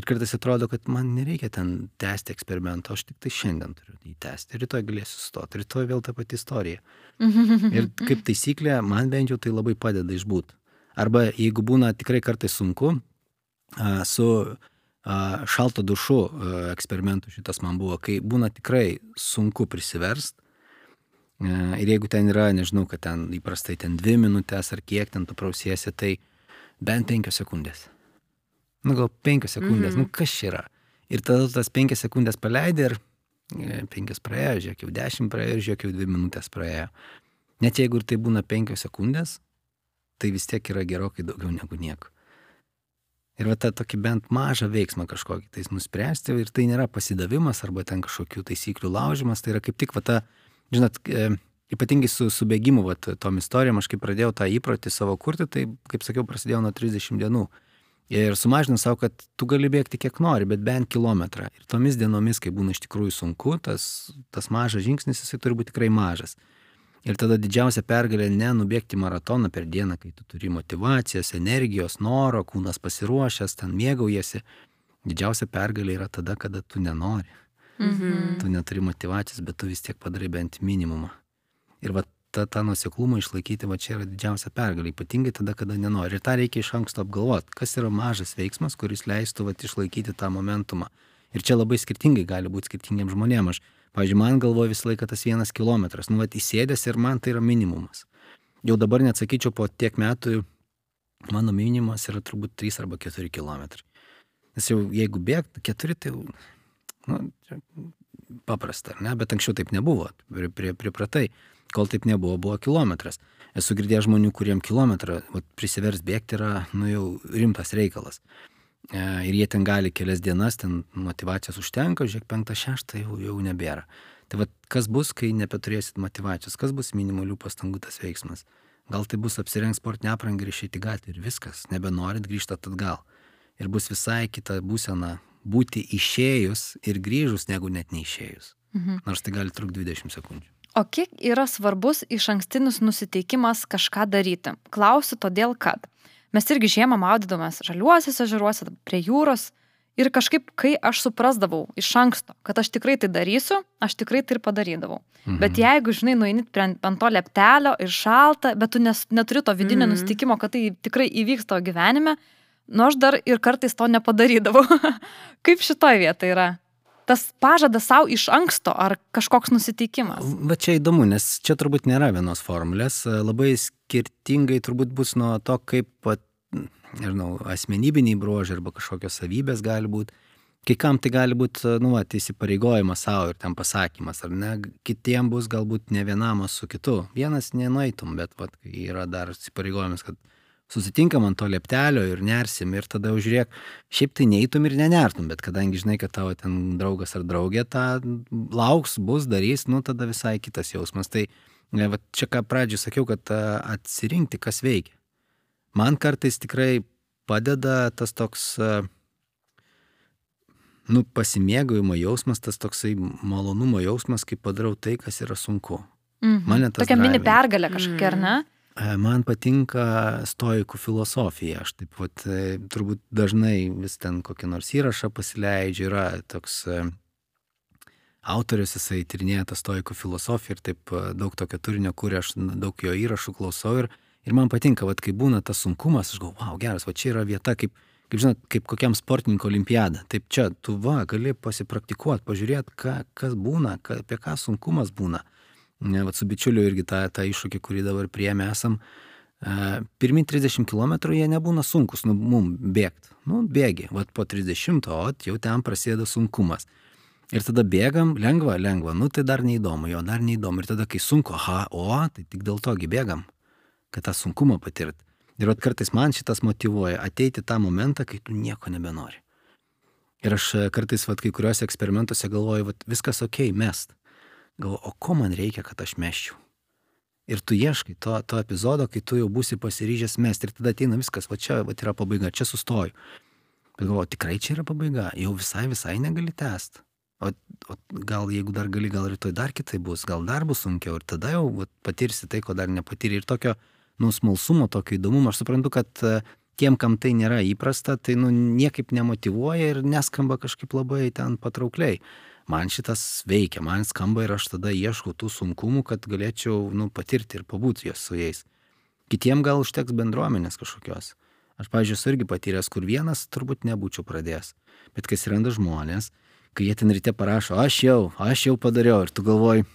Speaker 3: Ir kartais atrodo, kad man nereikia ten tęsti eksperimento, aš tik tai šiandien turiu jį tęsti. Rytoj galėsiu sustoti, rytoj vėl ta pati istorija. Ir kaip taisyklė, man bent jau tai labai padeda išbūti. Arba jeigu būna tikrai kartais sunku, su šalto dušu eksperimentu šitas man buvo, kai būna tikrai sunku prisiverst. Ir jeigu ten yra, nežinau, kad ten įprastai ten dvi minutės ar kiek ten tu prausiesi, tai bent penkios sekundės. Nu gal penkios sekundės, mm -hmm. nu kas čia yra. Ir tada tas penkias sekundės paleidai ir e, penkias praėjo, žiūrėk, jau dešimt praėjo žiūrėk, jau dvi minutės praėjo. Net jeigu ir tai būna penkios sekundės, tai vis tiek yra gerokai daugiau negu nieko. Ir va tą tokį bent mažą veiksmą kažkokį tais nuspręsti ir tai nėra pasidavimas arba ten kažkokių taisyklių laužimas, tai yra kaip tik va ta, žinot, e, ypatingai su, su bėgimu, va tom istorijom, aš kai pradėjau tą įprotį savo kurti, tai, kaip sakiau, prasidėjo nuo 30 dienų. Ir sumažinau savo, kad tu gali bėgti kiek nori, bet bent kilometrą. Ir tomis dienomis, kai būna iš tikrųjų sunku, tas, tas mažas žingsnis, jisai turi būti tikrai mažas. Ir tada didžiausia pergalė ne nubėgti maratoną per dieną, kai tu turi motivacijos, energijos, noro, kūnas pasiruošęs, ten mėgaujasi. Didžiausia pergalė yra tada, kada tu nenori. Mhm. Tu neturi motivacijos, bet tu vis tiek padarai bent minimumą. Ir va tą, tą nuseklumą išlaikyti, va čia yra didžiausia pergalė, ypatingai tada, kada nenori. Ir tą reikia iš anksto apgalvoti, kas yra mažas veiksmas, kuris leistų va, išlaikyti tą momentumą. Ir čia labai skirtingai gali būti skirtingiems žmonėms. Aš, pavyzdžiui, man galvoju visą laiką tas vienas kilometras, nu, va, įsėdęs ir man tai yra minimumas. Jau dabar net sakyčiau, po tiek metų mano minimumas yra turbūt 3 arba 4 kilometrai. Nes jau jeigu bėgtų 4, tai jau, nu, paprasta, ne, bet anksčiau taip nebuvo, pripratai. Prie, prie kol taip nebuvo, buvo kilometras. Esu girdėjęs žmonių, kuriem kilometrą prisivers bėgti yra nu, jau rimtas reikalas. E, ir jie ten gali kelias dienas, ten motivacijos užtenka, žiūrėk, penktą, šeštą jau, jau nebėra. Tai vad, kas bus, kai nebeturėsit motivacijos, kas bus minimalių pastangų tas veiksmas. Gal tai bus apsirengti sportinę aprangą ir išeiti gatvę ir viskas, nebenorit grįžtat atgal. Ir bus visai kita būsena būti išėjus ir grįžus, negu net neišėjus. Mhm. Nors tai gali trukti 20 sekundžių.
Speaker 2: O kiek yra svarbus iš ankstinis nusiteikimas kažką daryti? Klausiu todėl, kad mes irgi žiemą maudydavomės žaliuosiuose žeruose, prie jūros ir kažkaip, kai aš suprasdavau iš anksto, kad aš tikrai tai darysiu, aš tikrai tai ir padarydavau. Mhm. Bet jeigu, žinai, nueini prie ant to leptelio ir šalta, bet tu nes, neturi to vidinio mhm. nusiteikimo, kad tai tikrai įvyks tavo gyvenime, nors nu dar ir kartais to nepadarydavau. Kaip šitoje vietoje yra? Tas pažadas savo iš anksto ar kažkoks nusiteikimas?
Speaker 3: Va čia įdomu, nes čia turbūt nėra vienos formulės, labai skirtingai turbūt bus nuo to, kaip, nežinau, asmenybiniai bruožai arba kažkokios savybės gali būti. Kai kam tai gali būti, nu, va, įsipareigojimas savo ir ten pasakymas, ar ne, kitiem bus galbūt ne vienam, o su kitu. Vienas nenueitum, bet, va, yra dar įsipareigojimas, kad susitinkam ant to leptelio ir nersim ir tada žiūrėk, šiaip tai neįtum ir nenertum, bet kadangi žinai, kad tavo ten draugas ar draugė tą lauks, bus, darys, nu tada visai kitas jausmas. Tai va, čia ką pradžioj sakiau, kad atsirinkti, kas veikia. Man kartais tikrai padeda tas toks, nu, pasimėgavimo jausmas, tas toksai malonumo jausmas, kai padarau tai, kas yra sunku.
Speaker 2: Mhm. Mane tas. Tokia mini pergalė kažkokia, ar ne?
Speaker 3: E, man patinka stoikų filosofija. Aš taip pat e, turbūt dažnai vis ten kokį nors įrašą pasileidžiu. Yra toks e, autorius, jisai tyrinėja tą stoikų filosofiją ir taip daug tokio turinio, kurį aš daug jo įrašų klausau. Ir, ir man patinka, vat, kai būna tas sunkumas, aš galvoju, wow, geras, va čia yra vieta, kaip, kaip žinot, kaip kokiam sportininko olimpiada. Taip čia tu va, gali pasipraktikuoti, pažiūrėti, kas būna, ką, apie ką sunkumas būna. Ne, vat su bičiuliu irgi tą, tą iššūkį, kurį dabar priėmė esam. Uh, pirmi 30 km jie nebūna sunkus, nu, mum bėgti. Nu, bėgi, vat po 30, o jau ten prasideda sunkumas. Ir tada bėgam, lengva, lengva, nu tai dar neįdomu, jo dar neįdomu. Ir tada, kai sunku, aha, o, tai tik dėl togi bėgam, kad tą sunkumą patirt. Ir vat kartais man šitas motivuoja ateiti tą momentą, kai tu nieko nebenori. Ir aš kartais, vat kai kuriuose eksperimentuose galvoju, vat viskas ok, mest. Galvoju, o ko man reikia, kad aš meščiau? Ir tu ieškai to, to epizodo, kai tu jau būsi pasiryžęs mesti ir tada ateina viskas, va čia va, yra pabaiga, čia sustoju. Bet galvoju, tikrai čia yra pabaiga, jau visai, visai negali tęsti. O, o gal jeigu dar gali, gal rytoj dar kitai bus, gal dar bus sunkiau ir tada jau va, patirsi tai, ko dar nepatyri. Ir tokio nusmalsumo, tokio įdomumo, aš suprantu, kad uh, tiem, kam tai nėra įprasta, tai nu, niekaip nemotivuoja ir neskamba kažkaip labai ten patraukliai man šitas veikia, man skamba ir aš tada ieškau tų sunkumų, kad galėčiau nu, patirti ir pabūti jos su jais. Kitiem gal užteks bendruomenės kažkokios. Aš, esu irgi patyręs, kur vienas turbūt nebūčiau pradėjęs. Bet kai atsiranda žmonės, kai jie ten ryte parašo, aš jau, aš jau padariau ir tu galvoji,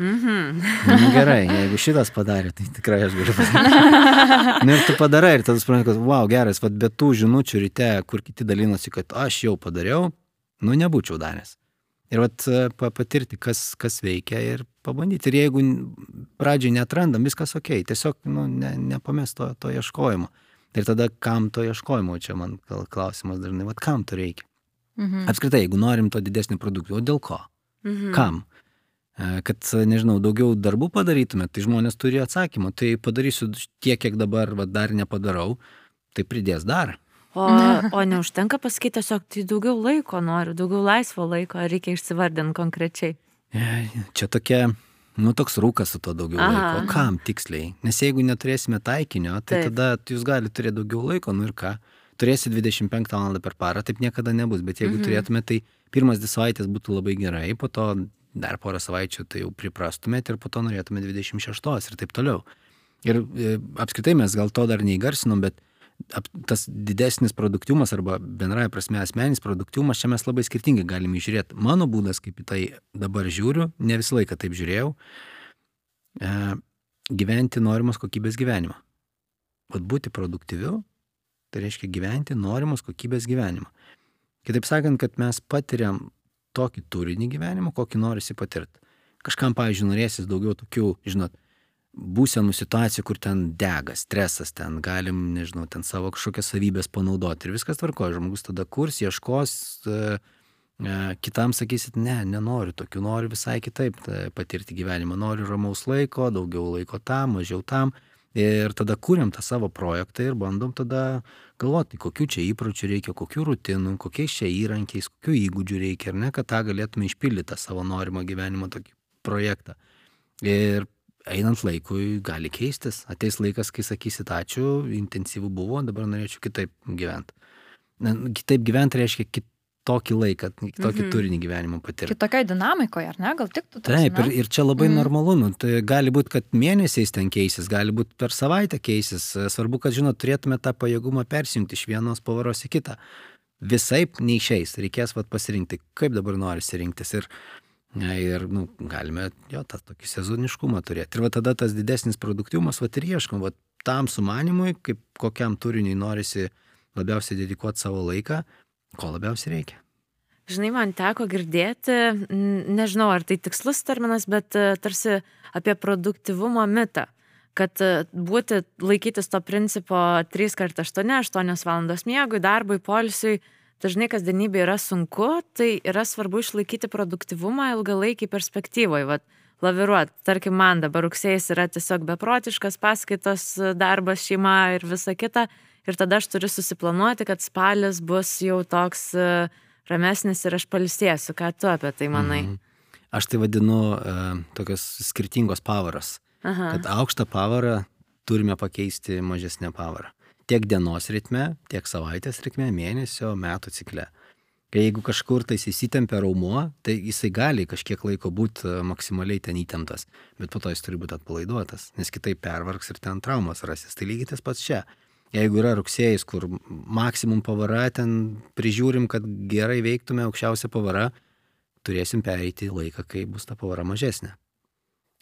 Speaker 3: Mhm. Nu, gerai, jeigu šitas padarė, tai tikrai aš galiu padaryti. Na ir tu padarai ir tada supranti, kad, wow, geras, bet be tų žinučių ryte, kur kiti dalinosi, kad aš jau padariau, nu nebūčiau daręs. Ir vat patirti, kas, kas veikia ir pabandyti. Ir jeigu pradžiai netrandam, viskas ok, tiesiog nu, ne, nepamest to, to ieškojimo. Ir tada kam to ieškojimo, čia man klausimas dažnai, vat kam to reikia. Mhm. Apskritai, jeigu norim to didesnio produkto, o dėl ko? Mhm. Kam? E, kad, nežinau, daugiau darbų padarytume, tai žmonės turi atsakymą. Tai padarysiu tiek, kiek dabar va, dar nepadarau, tai pridės dar.
Speaker 1: O, o neužtenka pasakyti tiesiog, tai daugiau laiko noriu, daugiau laisvo laiko, reikia išsivardinti konkrečiai?
Speaker 3: Čia tokia Nu, toks rūkas su to daugiau
Speaker 1: Aha.
Speaker 3: laiko. O kam tiksliai? Nes jeigu neturėsime taikinio, tai
Speaker 1: Taip.
Speaker 3: tada jūs galite turėti daugiau laiko, nu ir ką. Turėsi 25 val. per parą, taip niekada nebus, bet jeigu mhm. turėtume, tai pirmas dvi savaitės būtų labai gerai, po to dar porą savaičių tai jau priprastumėt ir po to norėtume 26 ir taip toliau. Ir e, apskritai mes gal to dar neįgarsinom, bet tas didesnis produktivumas arba bendrąją prasme asmeninis produktivumas, čia mes labai skirtingai galime žiūrėti. Mano būdas, kaip į tai dabar žiūriu, ne visą laiką taip žiūrėjau, e, gyventi norimos kokybės gyvenimą. Vat būti produktyviu, tai reiškia gyventi norimos kokybės gyvenimą. Kitaip sakant, kad mes patiriam tokį turinį gyvenimo, kokį norisi patirti. Kažkam, pavyzdžiui, norėsis daugiau tokių, žinot, būsenų situacijų, kur ten dega, stresas, ten galim, nežinau, ten savo kažkokias savybės panaudoti ir viskas tvarko, žmogus tada kurs, ieškos, e, e, kitam sakysit, ne, nenoriu tokių, noriu visai kitaip e, patirti gyvenimą, noriu ramaus laiko, daugiau laiko tam, mažiau tam. Ir tada kūrėm tą savo projektą ir bandom tada galvoti, kokių čia įpročių reikia, kokių rutinų, kokiais čia įrankiais, kokių įgūdžių reikia, ar ne, kad tą galėtume išpildyti tą savo norimą gyvenimo tokį projektą. Ir einant laikui gali keistis. Ateis laikas, kai sakysit ačiū, intensyvų buvo, dabar norėčiau kitaip gyventi. Kitaip gyventi reiškia kitokį laiką, kitokį mhm. turinį gyvenimo patirti.
Speaker 2: Kitokioje dinamikoje, ar ne? Gal tik tu?
Speaker 3: Taip, ir, ir čia labai mhm. normalu. Nu, tai gali būti, kad mėnesiais ten keisis, gali būti per savaitę keisis. Svarbu, kad, žinot, turėtume tą pajėgumą persijungti iš vienos pavaros į kitą. Visaip neišeis, reikės vat, pasirinkti, kaip dabar norisi rinktis. Ir ir nu, galime jo tą tokį sezoniškumą turėti. Ir va tada tas didesnis produktyvumas, va ir ieškom, va tam sumanimui, kaip kokiam turiniui norisi labiausiai dedikuoti savo laiką, ko labiausiai reikia.
Speaker 1: Žinai, man teko girdėti, nežinau ar tai tikslus terminas, bet e, tarsi apie produktivumo mitą kad e, būti laikytis to principo 3x8, 8 valandos miegui, darbui, polisiui, dažnai kasdienybė yra sunku, tai yra svarbu išlaikyti produktivumą ilgalaikį perspektyvoje. Vat, laviruot. Tarkim, man dabar rugsėjas yra tiesiog beprotiškas paskaitos, darbas, šeima ir visa kita. Ir tada aš turiu susiplanuoti, kad spalis bus jau toks e, ramesnis ir aš palisėsiu. Ką tu apie tai manai? Mm.
Speaker 3: Aš tai vadinu uh, tokios skirtingos pavaros. Aha. Kad aukštą pavarą turime pakeisti mažesnę pavarą tiek dienos ritme, tiek savaitės ritme, mėnesio, metų cikle. Kai jeigu kažkur tai įsitempia raumuo, tai jisai gali kažkiek laiko būti e, maksimaliai ten įtemptas, bet po to jis turi būti atpalaiduotas, nes kitaip pervargs ir ten traumas rasis. Tai lygiai tas pats čia. Jeigu yra rugsėjas, kur maksimum pavara, ten prižiūrim, kad gerai veiktume aukščiausią pavarą, turėsim pereiti laiką, kai bus ta pavara mažesnė.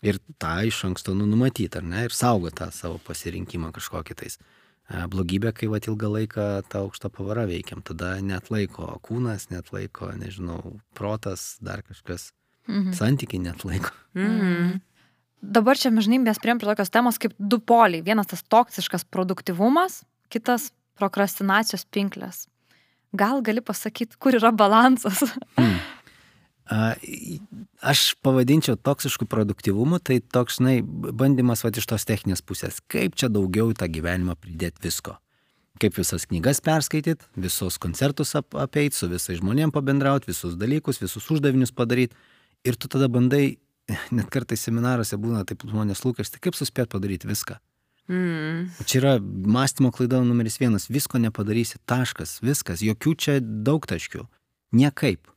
Speaker 3: Ir tą iš anksto nu, numatyti, ar ne, ir saugoti tą savo pasirinkimą kažkokį tais. Blogybė, kai vat ilgą laiką tą aukštą pavarą veikiam, tada net laiko kūnas, net laiko, nežinau, protas, dar kažkas, mhm. santykiai net laiko. Mhm.
Speaker 2: Dabar čia, žinai, mes prieim prie tokios temos kaip du poliai. Vienas tas toksiškas produktivumas, kitas prokrastinacijos pinklės. Gal gali pasakyti, kur yra balansas? Hmm.
Speaker 3: Aš pavadinčiau toksiškų produktyvumų, tai toks, žinai, bandymas va iš tos techninės pusės, kaip čia daugiau tą gyvenimą pridėti visko. Kaip visas knygas perskaityti, visus koncertus ap apeit, su visais žmonėm pabendrauti, visus dalykus, visus uždavinius padaryti. Ir tu tada bandai, net kartais seminaruose būna taip žmonės lūkesti, kaip suspėt padaryti viską. Mm. Čia yra mąstymo klaida numeris vienas, visko nepadarysi, taškas, viskas, jokių čia daug taškių, niekaip.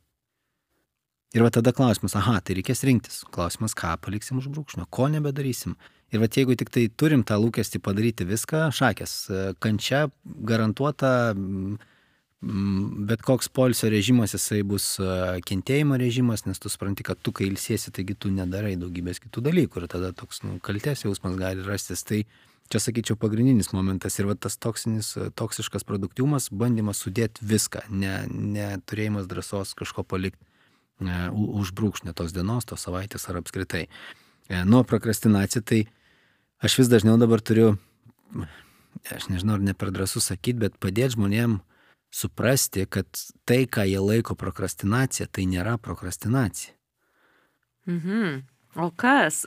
Speaker 3: Ir va tada klausimas, aha, tai reikės rinktis. Klausimas, ką paliksim už brūkšnio, ko nebedarysim. Ir va jeigu tik tai turim tą lūkestį padaryti viską, šakės, kančia garantuota, bet koks polsio režimas jisai bus kentėjimo režimas, nes tu supranti, kad tu kai ilsiesi, taigi tu nedarai daugybės kitų dalykų ir tada toks nu, kaltės jausmas gali rastis. Tai čia sakyčiau pagrindinis momentas ir va tas toksinis, toksiškas produktyvumas, bandymas sudėti viską, neturėjimas ne drąsos kažko palikti E, už brūkšnio tos dienos, tos savaitės ar apskritai. E, nuo prokrastinacija, tai aš vis dažniau dabar turiu, aš nežinau, ar ne per drąsų sakyti, bet padėti žmonėm suprasti, kad tai, ką jie laiko prokrastinacija, tai nėra prokrastinacija.
Speaker 1: Mhm. O kas?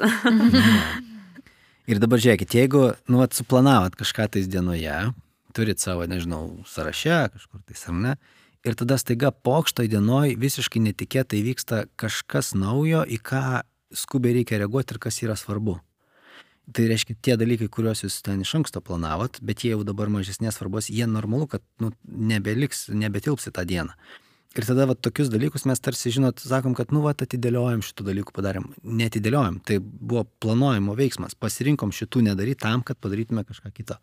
Speaker 3: Ir dabar žiūrėkit, jeigu, nu, at, suplanavot kažką tais dienoje, turit savo, nežinau, sąraše kažkur tais ar ne, ir tada staiga pokštoj dienoj visiškai netikėtai vyksta kažkas naujo, į ką skubiai reikia reaguoti ir kas yra svarbu. Tai reiškia, tie dalykai, kuriuos jūs ten iš anksto planavot, bet jie jau dabar mažesnės svarbos, jie normalu, kad nu, nebeliks, nebetilpsi tą dieną. Ir tada va, tokius dalykus mes tarsi, žinot, sakom, kad, nu, va, atidėliojam šitų dalykų padarėm. Netidėliojam, tai buvo planuojimo veiksmas. Pasirinkom šitų nedaryti tam, kad padarytume kažką kitą.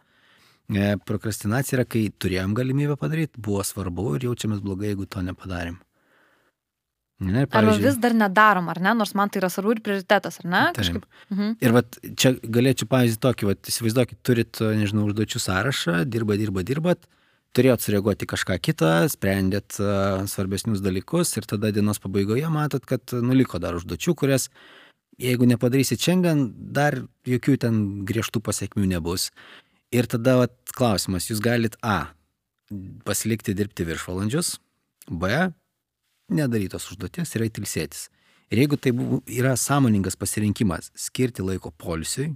Speaker 3: E, prokrastinacija yra, kai turėjom galimybę padaryti, buvo svarbu ir jaučiamės blogai, jeigu to nepadarėm.
Speaker 2: Ne, Arba vis dar nedarom, ar ne, nors man tai yra svarbu ir prioritetas, ar ne?
Speaker 3: Kažkaip. Mhm. Ir vat, čia galėčiau pavyzdį tokį, vat, įsivaizduokit, turit, nežinau, užduočių sąrašą, dirba, dirba, dirbat, turėjot sureaguoti kažką kitą, sprendėt uh, svarbesnius dalykus ir tada dienos pabaigoje matot, kad nuliko dar užduočių, kurias jeigu nepadarysit šiandien, dar jokių ten griežtų pasiekmių nebus. Ir tada vat, klausimas, jūs galit A. pasilikti dirbti viršvalandžius, B nedarytos užduoties yra įtilsėtis. Ir jeigu tai yra sąmoningas pasirinkimas skirti laiko polisiui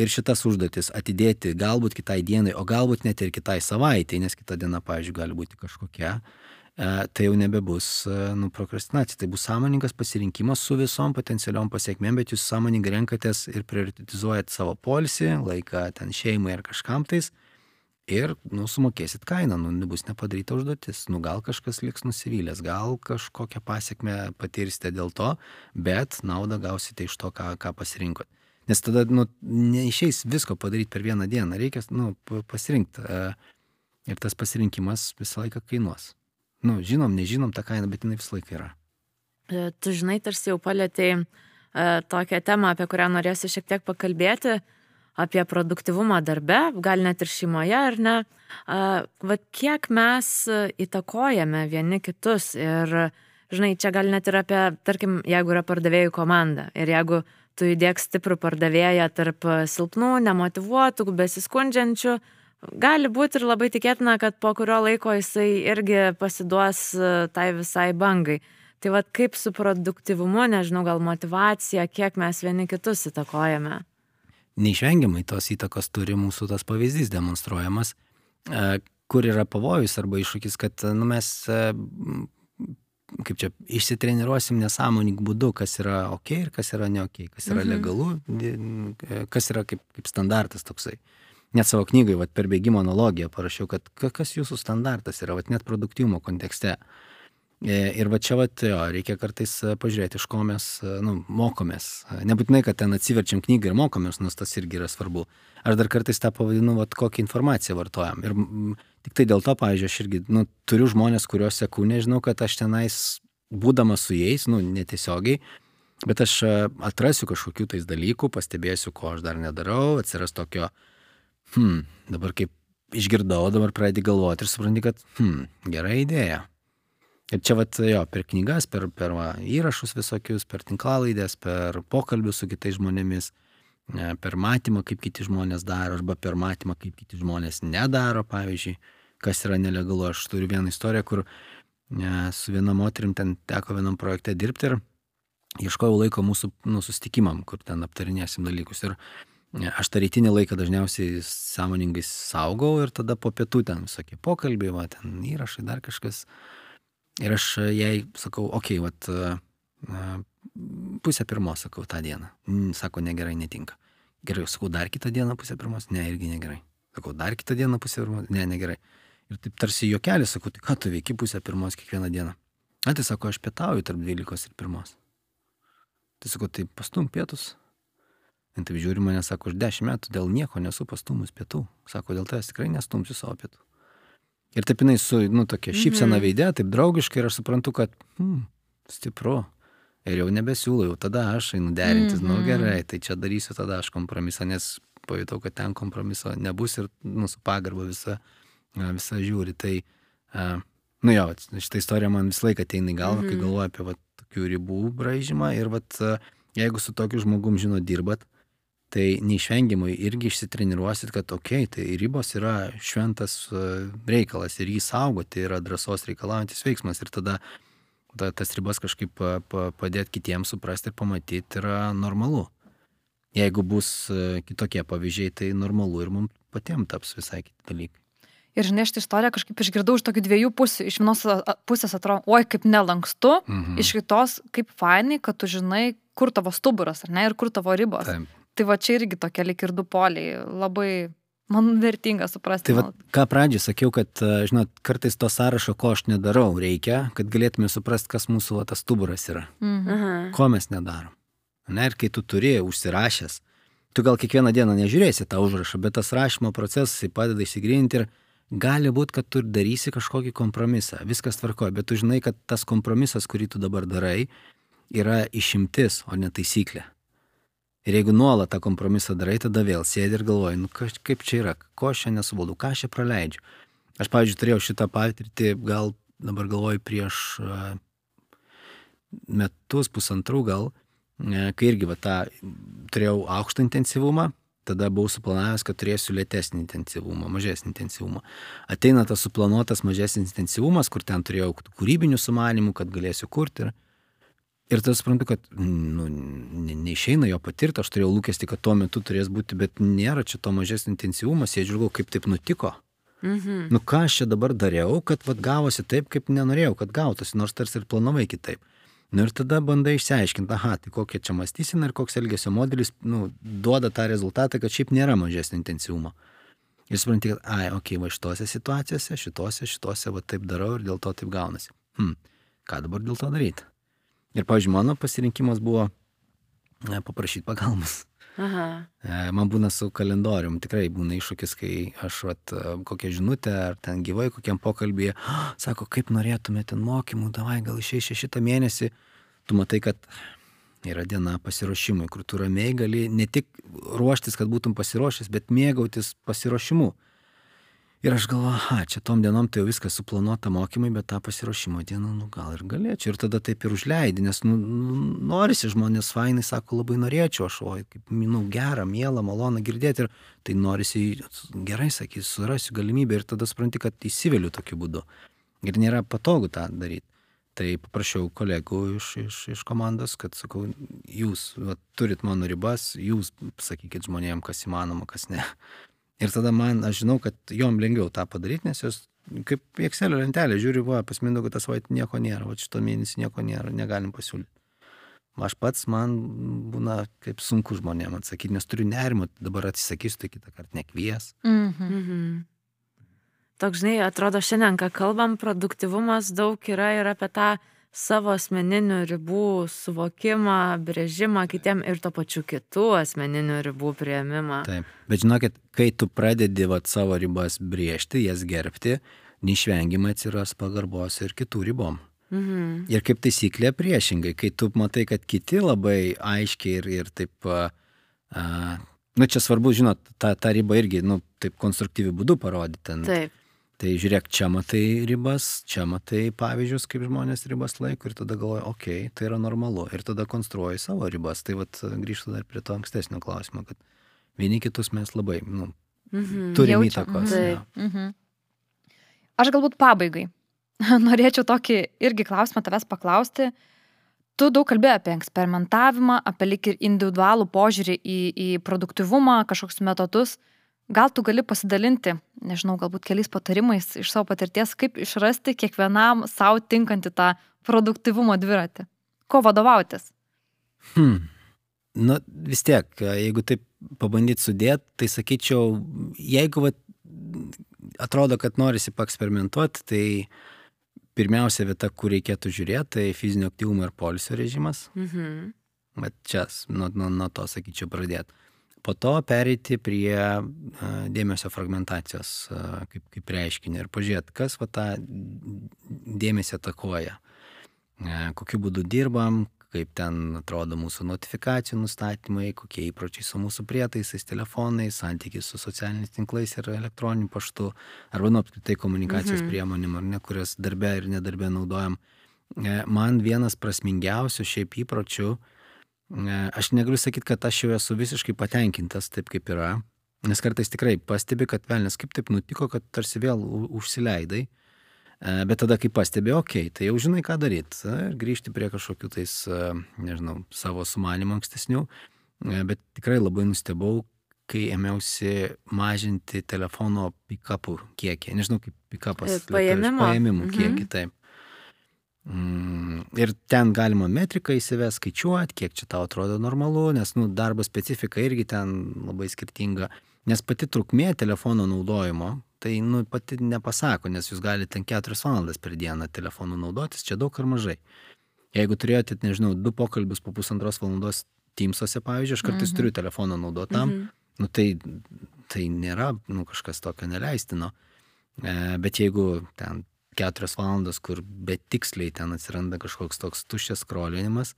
Speaker 3: ir šitas užduotis atidėti galbūt kitai dienai, o galbūt net ir kitai savaitai, nes kita diena, pavyzdžiui, gali būti kažkokia, e, tai jau nebebus e, nu, prokrastinacija, tai bus sąmoningas pasirinkimas su visom potencialiom pasiekmėm, bet jūs sąmoningai renkatės ir prioritetizuojat savo polisį, laiką ten šeimai ar kažkam tais ir, nu, sumokėsit kainą, nu, bus nepadaryta užduotis, nu, gal kažkas liks nusivylęs, gal kažkokią pasiekmę patirsite dėl to, bet naudą gausite iš to, ką, ką pasirinkot. Nes tada, nu, neišeis visko padaryti per vieną dieną, reikia, nu, pasirinkti. E, ir tas pasirinkimas visą laiką kainuos. Nu, žinom, nežinom tą kainą, bet jinai visą laiką yra.
Speaker 1: E, tu žinai, tarsi jau palėtėjai e, tokią temą, apie kurią norėsi šiek tiek pakalbėti apie produktivumą darbe, gal net ir šeimoje, ar ne, vad kiek mes įtakojame vieni kitus ir, žinai, čia gal net ir apie, tarkim, jeigu yra pardavėjų komanda ir jeigu tu įdėk stiprų pardavėją tarp silpnų, nemotivuotų, besiskundžiančių, gali būti ir labai tikėtina, kad po kurio laiko jisai irgi pasiduos tai visai bangai. Tai vad kaip su produktivumu, nežinau, gal motivacija, kiek mes vieni kitus įtakojame
Speaker 3: neišvengiamai tos įtakos turi mūsų tas pavyzdys demonstruojamas, e, kur yra pavojus arba iššūkis, kad nu, mes e, kaip čia išsitreniruosim nesąmoningų būdų, kas yra ok ir kas yra ne ok, kas yra mhm. legalu, kas yra kaip, kaip standartas toksai. Net savo knygai, vat, per bėgimo analogiją parašiau, kad kas jūsų standartas yra, vat, net produktyvumo kontekste. Uh, E, ir va čia va, jo, reikia kartais e, pažiūrėti, iš ko mes e, nu, mokomės. Nebūtinai, kad ten atsiverčiam knygą ir mokomės, nors tas irgi yra svarbu. Aš dar kartais tą pavadinu, va, kokią informaciją vartojam. Ir tik tai dėl to, pavyzdžiui, aš irgi nu, turiu žmonės, kuriuos seku, nežinau, kad aš tenais, būdamas su jais, nu, netiesiogiai, bet aš atrasiu kažkokių tais dalykų, pastebėsiu, ko aš dar nedarau, atsiras tokio, hmm, dabar kaip išgirdau, dabar pradedi galvoti ir supranti, kad, hmm, gera idėja Ir čia vat, jo, per knygas, per, per va, įrašus visokius, per tinklalaidės, per pokalbius su kitais žmonėmis, e, per matymą, kaip kiti žmonės daro, arba per matymą, kaip kiti žmonės nedaro, pavyzdžiui, kas yra nelegalu. Aš turiu vieną istoriją, kur ne, su viena moterim ten teko vienam projekte dirbti ir ieškojau laiko mūsų nu, sustikimam, kur ten aptarinėsim dalykus. Ir aš tą rytinį laiką dažniausiai sąmoningai saugau ir tada po pietų ten visokie pokalbiai, va, ten įrašai, dar kažkas. Ir aš jai sakau, okei, okay, vat, pusę pirmos, sakau, tą dieną. Sako, negerai, netinka. Gerai, sakau, dar kitą dieną pusę pirmos, ne, irgi negerai. Sakau, dar kitą dieną pusę pirmos, ne, negerai. Ir taip tarsi juokelis, sakau, tai ką tu veiki pusę pirmos kiekvieną dieną? A, tai sako, aš pietauju tarp dvylikos ir pirmos. Tai sakau, tai pastum pietus. Ir taip žiūri mane, sako, aš dešimt metų dėl nieko nesu pastumus pietų. Sako, dėl tavęs tikrai nestumsiu savo pietų. Ir taip jinai su, nu, tokia šypsena mhm. veidė, taip draugiškai ir aš suprantu, kad, hmm, stipru. Ir jau nebesiūlau, jau tada aš einu derintis, mm -hmm. nu mhm. gerai, tai čia darysiu tada aš kompromisą, nes pajutau, kad ten kompromiso nebus ir, nu, su pagarba visa, visa žiūri. Tai, uh, nu jo, šitą istoriją man visą laiką ateina į galvą, mm -hmm. kai mhm. galvoju apie va, tokių ribų braižymą ir, va, jeigu su tokiu žmogum, žinot, dirbat, tai neišvengiamai irgi išsitreniruosit, kad okei, okay, tai ribos yra šventas e, reikalas ir jį saugoti yra drąsos reikalaujantis veiksmas ir tada ta, tas ribas kažkaip padėti kitiems suprasti ir pamatyti yra normalu. Jeigu bus e, kitokie pavyzdžiai, tai normalu ir mums patiems taps visai kiti dalykai.
Speaker 2: Ir žinai, šitą istoriją kažkaip išgirdau iš tokių dviejų pusių. Iš vienos pusės atrodo, oi, kaip nelankstu, mhm. iš kitos, kaip fainai, kad tu žinai, kur tavo stuburas, ar ne, ir kur tavo ribos.
Speaker 3: Taip.
Speaker 2: Tai va čia irgi tokie lik ir du poliai, labai man vertinga suprasti.
Speaker 3: Tai va, ką pradžioj sakiau, kad, e, žinot, kartais to sąrašo, ko aš nedarau, reikia, kad galėtume suprasti, kas mūsų va, tas stuburas yra.
Speaker 2: Mhm.
Speaker 3: Ko mes nedarom. Na ir kai tu turi užsirašęs, tu gal kiekvieną dieną nežiūrėsi tą užrašą, bet tas rašymo procesas padeda įsigrinti ir gali būti, kad tu ir darysi kažkokį kompromisą. Viskas tvarkoja, bet tu žinai, kad tas kompromisas, kurį tu dabar darai, yra išimtis, o ne taisyklė. Ir jeigu nuolat tą kompromisą darai, tada vėl sėdi ir galvoji, nu kaip čia yra, ko aš čia nesuvaldau, ką aš čia praleidžiu. Aš, pavyzdžiui, turėjau šitą patirtį, gal dabar galvoju prieš a, metus, pusantrų gal, e, kai irgi va, tą turėjau aukštą intensyvumą, tada buvau suplanavęs, kad turėsiu lėtesnį intensyvumą, mažesnį intensyvumą. Ateina tas suplanuotas mažesnis intensyvumas, kur ten turėjau kūrybinių sumanimų, kad galėsiu kurti. Ir, ir tada suprantu, kad nu, ne, neišeina jo patirti, aš turėjau lūkesti, kad tuo metu turės būti, bet nėra čia to mažesnio intensyvumo, sėdžiu, galvoju, kaip taip nutiko.
Speaker 1: Mhm.
Speaker 3: Nu ką aš čia dabar dariau, kad vat, gavosi taip, kaip nenorėjau, kad gautųsi, nors tarsi ir planavai kitaip. Nu ir tada bandai išsiaiškinti, aha, tai kokia čia mąstysena ir koks elgesio modelis nu, duoda tą rezultatą, kad šiaip nėra mažesnio intensyvumo. Ir supranti, kad, ai, okei, okay, va šitose situacijose, šitose, šitose, va taip darau ir dėl to taip gaunasi. Hm, ką dabar dėl to daryti? Ir, pavyzdžiui, mano pasirinkimas buvo e, paprašyti pagalbos.
Speaker 1: Aha.
Speaker 3: E, Man būna su kalendorium, tikrai būna iššūkis, kai aš vat, e, kokią žinutę ar ten gyvai kokiam pokalbėje, "Ah, sako, kaip norėtume ten mokymų, davai gal išėjai šitą mėnesį, tu matai, kad yra diena pasiruošimui, kur tu ramiai gali ne tik ruoštis, kad būtum pasiruošęs, bet mėgautis pasiruošimu. Ir aš galvoju, aha, čia tom dienom tai jau viskas suplanuota mokymai, bet tą pasiruošimo dieną, nu gal ir galėčiau. Ir tada taip ir užleidi, nes nu, nu, norisi žmonės fainai, sako, labai norėčiau, aš, oi, kaip, nu, gera, miela, malona girdėti. Ir tai norisi, gerai, sakys, surasiu galimybę ir tada supranti, kad įsiveliu tokiu būdu. Ir nėra patogu tą daryti. Tai paprašiau kolegų iš, iš, iš komandos, kad sakau, jūs va, turit mano ribas, jūs sakykit žmonėm, kas įmanoma, kas ne. Ir tada man, aš žinau, kad jom lengviau tą padaryti, nes jos kaip į Excel lentelę žiūri, va, pas Mindaugą tas va, nieko nėra, va, šito mėnesį nieko nėra, negalim pasiūlyti. Aš pats man būna kaip sunku žmonėm atsakyti, nes turiu nerimą, dabar atsisakysiu, tai kitą kartą nekvies.
Speaker 2: Mhm.
Speaker 1: Mhm. Toks, žinai, atrodo, šiandien, ką kalbam, produktivumas daug yra ir apie tą savo asmeninių ribų suvokimą, brėžimą kitiem ir to pačiu kitų asmeninių ribų prieimimą.
Speaker 3: Taip. Bet žinokit, kai tu pradedi vat, savo ribas brėžti, jas gerbti, neišvengiamai atsiras pagarbos ir kitų ribom.
Speaker 1: Mhm.
Speaker 3: Ir kaip taisyklė priešingai, kai tu matai, kad kiti labai aiškiai ir, ir taip, a, a, nu čia svarbu, žinot, tą, tą ribą irgi, nu, taip konstruktyvių būdų parodyti.
Speaker 1: Taip.
Speaker 3: Tai žiūrėk, čia matai ribas, čia matai pavyzdžius, kaip žmonės ribas laiko ir tada galvoji, okei, okay, tai yra normalu. Ir tada konstruoji savo ribas. Tai vat grįžtu dar prie to ankstesnio klausimo, kad vieni kitus mes labai, nu,
Speaker 1: Mhm.
Speaker 3: turim
Speaker 2: Jaučiam,
Speaker 3: įtakos.
Speaker 1: Taip.
Speaker 3: jo.
Speaker 2: Mhm. Aš galbūt pabaigai. Norėčiau tokį irgi klausimą tavęs paklausti. Tu daug kalbėjai apie eksperimentavimą, apie lik ir individualų požiūrį į, į produktivumą, kažkokius metodus. Gal tu gali pasidalinti, nežinau, galbūt keliais patarimais iš savo patirties, kaip išrasti kiekvienam savo tinkantį tą produktivumo dviratį. Ko vadovautis?
Speaker 3: Hmm. Nu, vis tiek, jeigu taip pabandyti sudėti, tai sakyčiau, jeigu vat, atrodo, kad norisi paeksperimentuoti, tai pirmiausia vieta, kur reikėtų žiūrėti, tai fizinio aktyvumo ir polisio režimas.
Speaker 1: Mhm.
Speaker 3: Bet čia nuo, nuo, nuo to, sakyčiau, pradėti. Po to pereiti prie dėmesio fragmentacijos kaip, kaip reiškinį ir pažiūrėti, kas va tą dėmesį atakuoja. A, kokiu būdu dirbam, kaip ten atrodo mūsų notifikacijų nustatymai, kokie įpročiai su mūsų prietaisais, telefonais, santykiai su socialiniais tinklais ir elektroniniu paštu, arba nu apskritai komunikacijos
Speaker 1: Mhm.
Speaker 3: priemonėm, ar ne, kurias darbė ir nedarbė naudojam. E, Man vienas prasmingiausių šiaip įpročių, e, aš negaliu sakyti, kad aš jau esu visiškai patenkintas taip, kaip yra, nes kartais tikrai pastebi, kad velnės kaip taip nutiko, kad tarsi vėl užsileidai. E, Bet tada, kai pastebi, okei, okay, tai jau žinai, ką daryti. Ir grįžti prie kažkokių tais, e, nežinau, savo sumanimų ankstesnių. E, Bet tikrai labai nustebau, kai ėmiausi mažinti telefono pick-upų kiekį. Nežinau, kaip pick-upas.
Speaker 1: E, paėmimo?
Speaker 3: Paėmimų
Speaker 1: Mhm.
Speaker 3: kiekį, taip. Mm, ir ten galima metriką įsivest, skaičiuoti, kiek čia tau atrodo normalu, nes nu, darbo specifika irgi ten labai skirtinga. Nes pati trukmė telefono naudojimo, tai nu, pati nepasako, nes jūs galite ten 4 valandas per dieną telefonu naudotis, čia daug ar mažai. Jeigu turėjote, nežinau, du pokalbius po pusantros valandos Teamsuose, pavyzdžiui, aš kartais mhm. turiu telefoną naudotam, mhm. nu, tai, tai nėra nu, kažkas tokio neleistino. E, bet jeigu ten keturias valandas, kur betiksliai ten atsiranda kažkoks toks tuščias skrolinimas,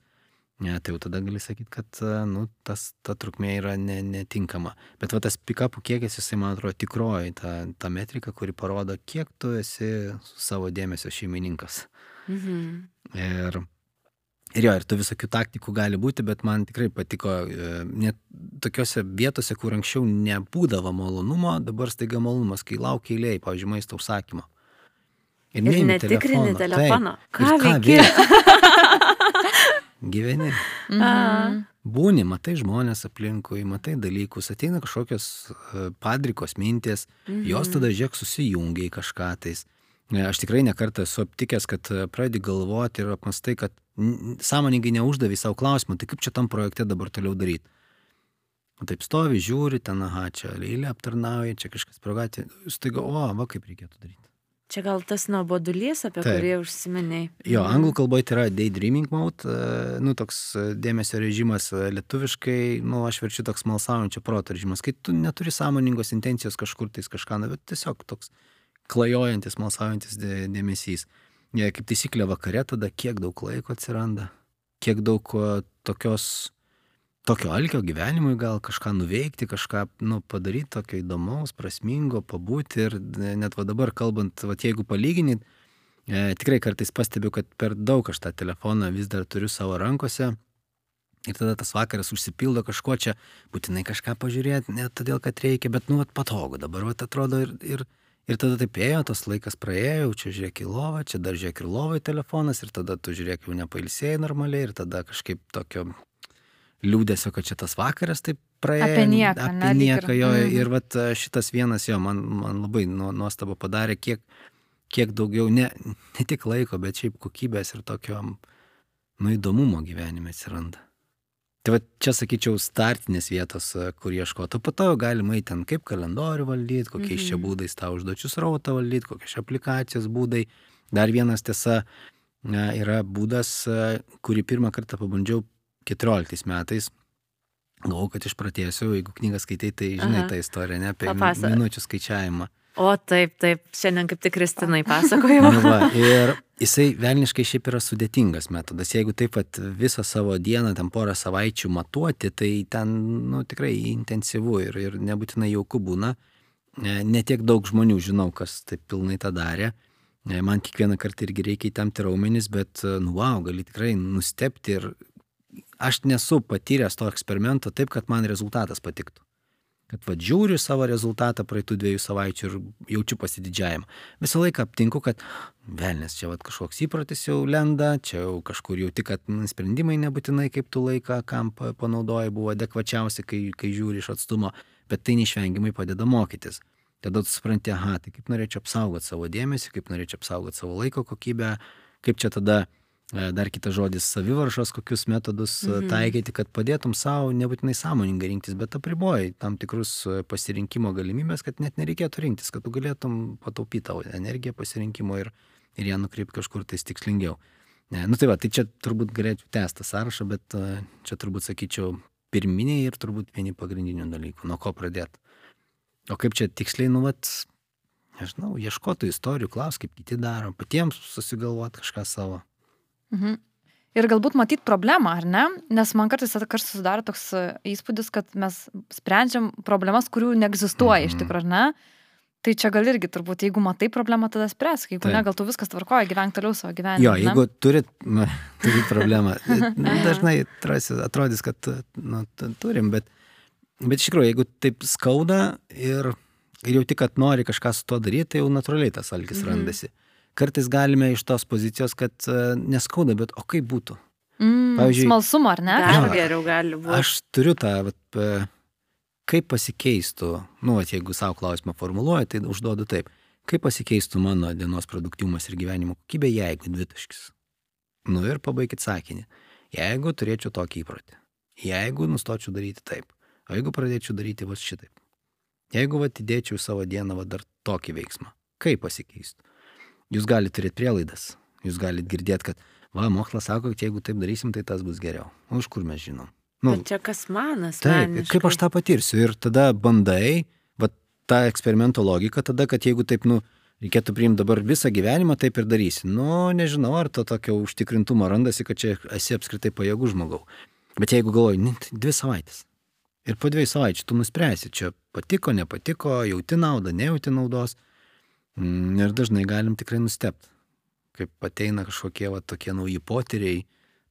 Speaker 3: ne, tai jau tada gali sakyti, kad nu, tas, ta trukmė yra ne, netinkama. Bet va tas pikapų kiekis, jisai man atrodo tikroji, ta, ta metrika, kuri parodo, kiek tu esi savo dėmesio šeimininkas. Mhm. Ir, ir jo, ir tų visokių taktikų gali būti, bet man tikrai patiko, e, net tokiuose vietose, kur anksčiau nebūdavo malonumo, dabar staiga malonumas, kai laukia eilėje, pavyzdžiui, maisto užsakymo.
Speaker 1: Ir, ir netikrini telefono. Ką, ką veiki?
Speaker 3: Gyveni. Mhm. Būni, matai žmonės aplinkui, matai dalykus, ateina kažkokios e, padrikos mintis, mhm. jos tada žiūrėk susijungia į kažką tais. E, aš tikrai nekartą esu aptikęs, kad e, pradedi galvoti ir apmastai, kad sąmoningai neuždavai savo klausimą, tai kaip čia tam projekte dabar toliau daryti. Taip stovi, žiūri, ten, aha, čia eilė aptarnauja, čia kažkas progatė, staiga, o, va kaip reikėtų daryti.
Speaker 1: Čia gal tas nuobodulys, apie Taip. kurį užsiminiai.
Speaker 3: Jo, mhm. anglų kalboje tai yra daydreaming mode, nu toks e, dėmesio režimas e, lietuviškai, nu aš verčiu toks malsaujančio proto režimas, kai tu neturi sąmoningos intencijos kažkur tais kažką, nu, bet tiesiog toks klajojantis, malsaujantis dėmesys. Ja, kaip taisyklė vakare tada kiek daug laiko atsiranda, kiek daug tokios tokio alkio gyvenimui gal kažką nuveikti, kažką nu, padaryti tokio įdomaus, prasmingo, pabūti ir net va dabar kalbant, va jeigu palyginit, e, tikrai kartais pastebiu, kad per daug aš tą telefoną vis dar turiu savo rankose. Ir tada tas vakaras užsipildo kažko čia, būtinai kažką pažiūrėti, ne todėl, kad reikia, bet nu, vat, patogu dabar, vat, atrodo, ir, ir, ir tada taip ėjo, tas laikas praėjo, čia žiūrėk į lovą, čia dar žiūrėk ir lovai telefonas, ir tada tu žiūrėk jau nepailsėjai normaliai, ir tada kažkaip tokio liūdėsio, kad čia tas vakaras taip praėjo.
Speaker 2: Apie nieką.
Speaker 3: Apie ne, nieką jo. Mm. Ir vat, šitas vienas jo, man, man labai nuostabu padarė, kiek, kiek daugiau, ne, ne tik laiko, bet šiaip kokybės ir tokio, nu, įdomumo gyvenime atsiranda. Tai va čia sakyčiau startinės vietos, kur ieškoti. Po to galima į ten kaip kalendorių valdyti, kokiais mm -hmm. čia mhm. būdais tą užduočių srautą valdyti, kokios čia aplikacijos būdai. Dar vienas tiesa yra būdas, kurį pirmą kartą pabandžiau 14 metais. Galvoju, kad išpratėsiu, jeigu knygą skaitai, tai žinai Aha. tą istoriją, ne apie Papasa. minučių skaičiavimą.
Speaker 1: O taip, taip, šiandien kaip tik Kristinai pasakojau.
Speaker 3: nu va, ir jisai velniškai šiaip yra sudėtingas metodas. Jeigu taip pat visą savo dieną, ten porą savaičių matuoti, tai ten nu, tikrai intensyvu ir, ir nebūtinai jauku būna. Netiek daug žmonių žinau, kas taip pilnai tą darė. Man kiekvieną kartą irgi reikia įtemti raumenis, bet, nu, wow, gali tikrai nustepti ir aš nesu patyręs to eksperimento taip, kad man rezultatas patiktų. Kad vad žiūriu savo rezultatą praeitų dviejų savaičių ir jaučiu pasididžiavimą. Visą laiką aptinku, kad velnės čia vad kažkoks įprotis jau lenda, čia jau kažkur jau tik, kad sprendimai nebūtinai kaip tu laiką, kam panaudoji, buvo adekvačiausi, kai, kai žiūri iš atstumo, bet tai neišvengiamai padeda mokytis. Tada tu supranti, aha, tai kaip norėčiau apsaugoti savo dėmesį, kaip norėčiau apsaugoti savo laiko kokybę, kaip čia tada dar kitas žodis savivaršos, kokius metodus e, mhm. taikyti, kad padėtum savo nebūtinai sąmoningai rinktis, bet apriboji tam tikrus e, pasirinkimo galimybės, kad net nereikėtų rinktis, kad tu galėtum pataupyti tavo energiją pasirinkimo ir, ir ją nukreipti kažkur tais tikslingiau. Ne, nu tai va, tai čia turbūt galėčiau tęsti sąrašą, bet čia turbūt sakyčiau pirminiai ir turbūt vieni pagrindinių dalykų, nuo ko pradėti. O kaip čia tiksliai, nu vat, nežinau, ieškotų istorijų, klaus, kaip kiti daro, patiems susigalvoti kažką savo.
Speaker 2: Mhm. Ir galbūt matyti problemą, ar ne? Nes man kartais kartais susidaro toks e, įspūdis, kad mes sprendžiam problemas, kurių neegzistuoja mhm. iš tikrųjų, ar ne? Tai čia gal irgi turbūt, jeigu matai problemą, tada spręsk, jeigu Taip. ne, gal tu viskas tvarkoja, gyvenk toliau savo gyvenimą.
Speaker 3: Jo, jeigu ne? turit, na, turit problemą, dažnai atrodys, kad nu, turim, bet, bet iš tikrųjų, jeigu taip skauda ir, ir jau tik, kad nori kažką su tuo daryti, tai jau natūraliai tas alkis mhm. randasi kartais galime iš tos pozicijos, kad e, neskauda, bet o kaip būtų?
Speaker 2: Mm, Pavyzdžiui, smalsumo, ar ne?
Speaker 1: Dar geriau gali būti.
Speaker 3: Aš turiu tą, vat, kaip pasikeistų, nu, vat, jeigu savo klausimą formuluoju, tai užduodu taip, kaip pasikeistų mano dienos produktyvumas ir gyvenimo kokybė, jeigu dvitaškis. Nu ir pabaikit sakinį. Jeigu turėčiau tokį įprotį, jeigu nustočiau daryti taip, o jeigu pradėčiau daryti va šitaip, jeigu va atidėčiau savo dieną va dar tokį veiksmą, kaip pasikeistų? Jūs galite turėti prielaidas, jūs galite girdėti, kad va, mokslas sako, kad jeigu taip darysim, tai tas bus geriau. O iš kur mes žinom?
Speaker 1: Nu, Bet čia kas manas?
Speaker 3: Taip, kaip aš tą patirsiu. Ir tada bandai, va, tą eksperimento logiką, tada, kad jeigu taip, nu, reikėtų priimti dabar visą gyvenimą, taip ir darysi. Nu, nežinau, ar to tokio užtikrintumo randasi, kad čia esi apskritai pajėgų žmogau. Bet jeigu galvoji, dvi savaitės. Ir po dviejų savaičių tu nuspręsi, čia patiko, nepatiko, jauti naudą, nejauti naudos. Mm, ir dažnai galim tikrai nustepti, kaip ateina kažkokie va, tokie nauji potyriai,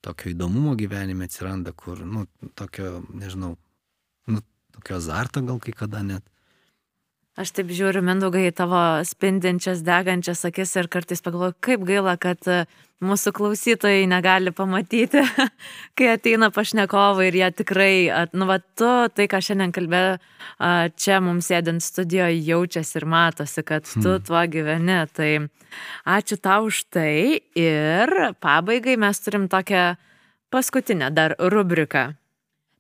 Speaker 3: tokio įdomumo gyvenime atsiranda, kur, nu, tokio, nežinau, nu, tokio azarto gal kai kada net.
Speaker 1: Aš taip žiūriu, Mindaugai, tavo spindinčias, degančias akis ir kartais pagalvoju, kaip gaila, kad e, mūsų klausytojai negali pamatyti, kai ateina pašnekovai ir jie tikrai, nu, va, tu, tai, ką šiandien kalbėjai, čia mums sėdint studijoje jaučiasi ir matosi, kad tu hmm. tuo gyveni. Tai ačiū tau už tai ir pabaigai mes turim tokią paskutinę dar rubriką.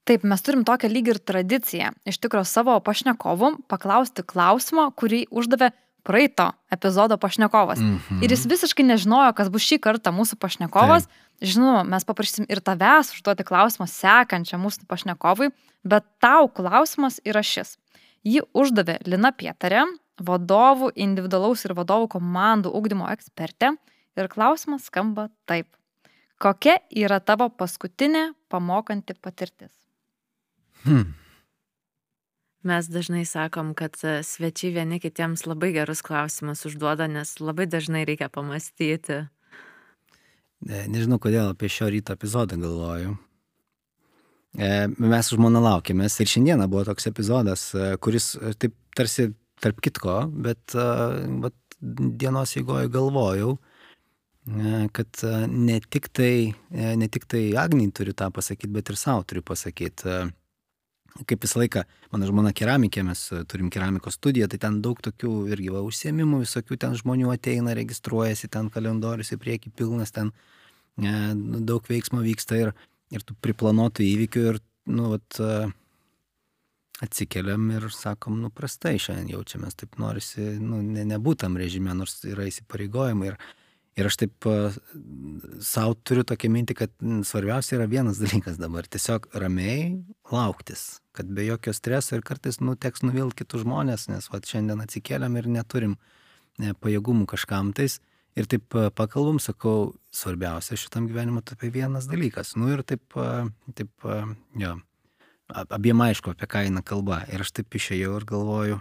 Speaker 2: Taip, mes turim tokią lyg ir tradiciją iš tikrųjų savo pašnekovų paklausti klausimo, kurį uždavė praeito epizodo pašnekovas. Mm -hmm. Ir jis visiškai nežinojo, kas bus šį kartą mūsų pašnekovas. Taip. Žinoma, mes paprašysim ir tavęs užduoti klausimą sekančią mūsų pašnekovui, bet tau klausimas yra šis. Jį uždavė Lina Pietarė, vadovų, individualaus ir vadovų komandų ugdymo ekspertė. Ir klausimas skamba taip. Kokia yra tavo paskutinė pamokanti patirtis? Hmm.
Speaker 1: Mes dažnai sakom, kad e, svečiai vieni kitiems labai gerus klausimus užduoda, nes labai dažnai reikia pamastyti.
Speaker 3: Ne, nežinau, kodėl apie šio ryto epizodą galvoju. E, mes su žmona laukėmės ir šiandieną buvo toks epizodas, e, kuris taip tarsi tarp kitko, bet vat, dienos eigoje galvojau, kad ne tik tai, ne tik tai Agniai turiu tą pasakyti, bet ir savo turiu pasakyti kaip visą laiką, mano žmona keramikė, mes e, turim keramikos studiją, tai ten daug tokių irgi va, užsiemimų, visokių ten žmonių ateina, registruojasi, ten kalendorius į priekį pilnas, ten e, daug veiksmo vyksta ir, ir tų priplanuotų įvykių ir, nu, vat, e, atsikeliam ir sakom, nu, prastai šiandien jaučiamės, taip norisi, nu, ne, nebūtam režime, nors yra įsipareigojimai ir, Ir aš taip savo turiu tokią mintį, kad svarbiausia yra vienas dalykas dabar - tiesiog ramiai lauktis, kad be jokio streso ir kartais nu, teks nuvilti kitus žmonės, nes va, šiandien atsikėlėm ir neturim ne, pajėgumų kažkam tais. Ir taip pakalbam, sakau, svarbiausia šitam gyvenimui tai vienas dalykas. Nu ir taip, taip jo, abiem aišku, apie ką eina kalba. Ir aš taip išėjau ir galvoju,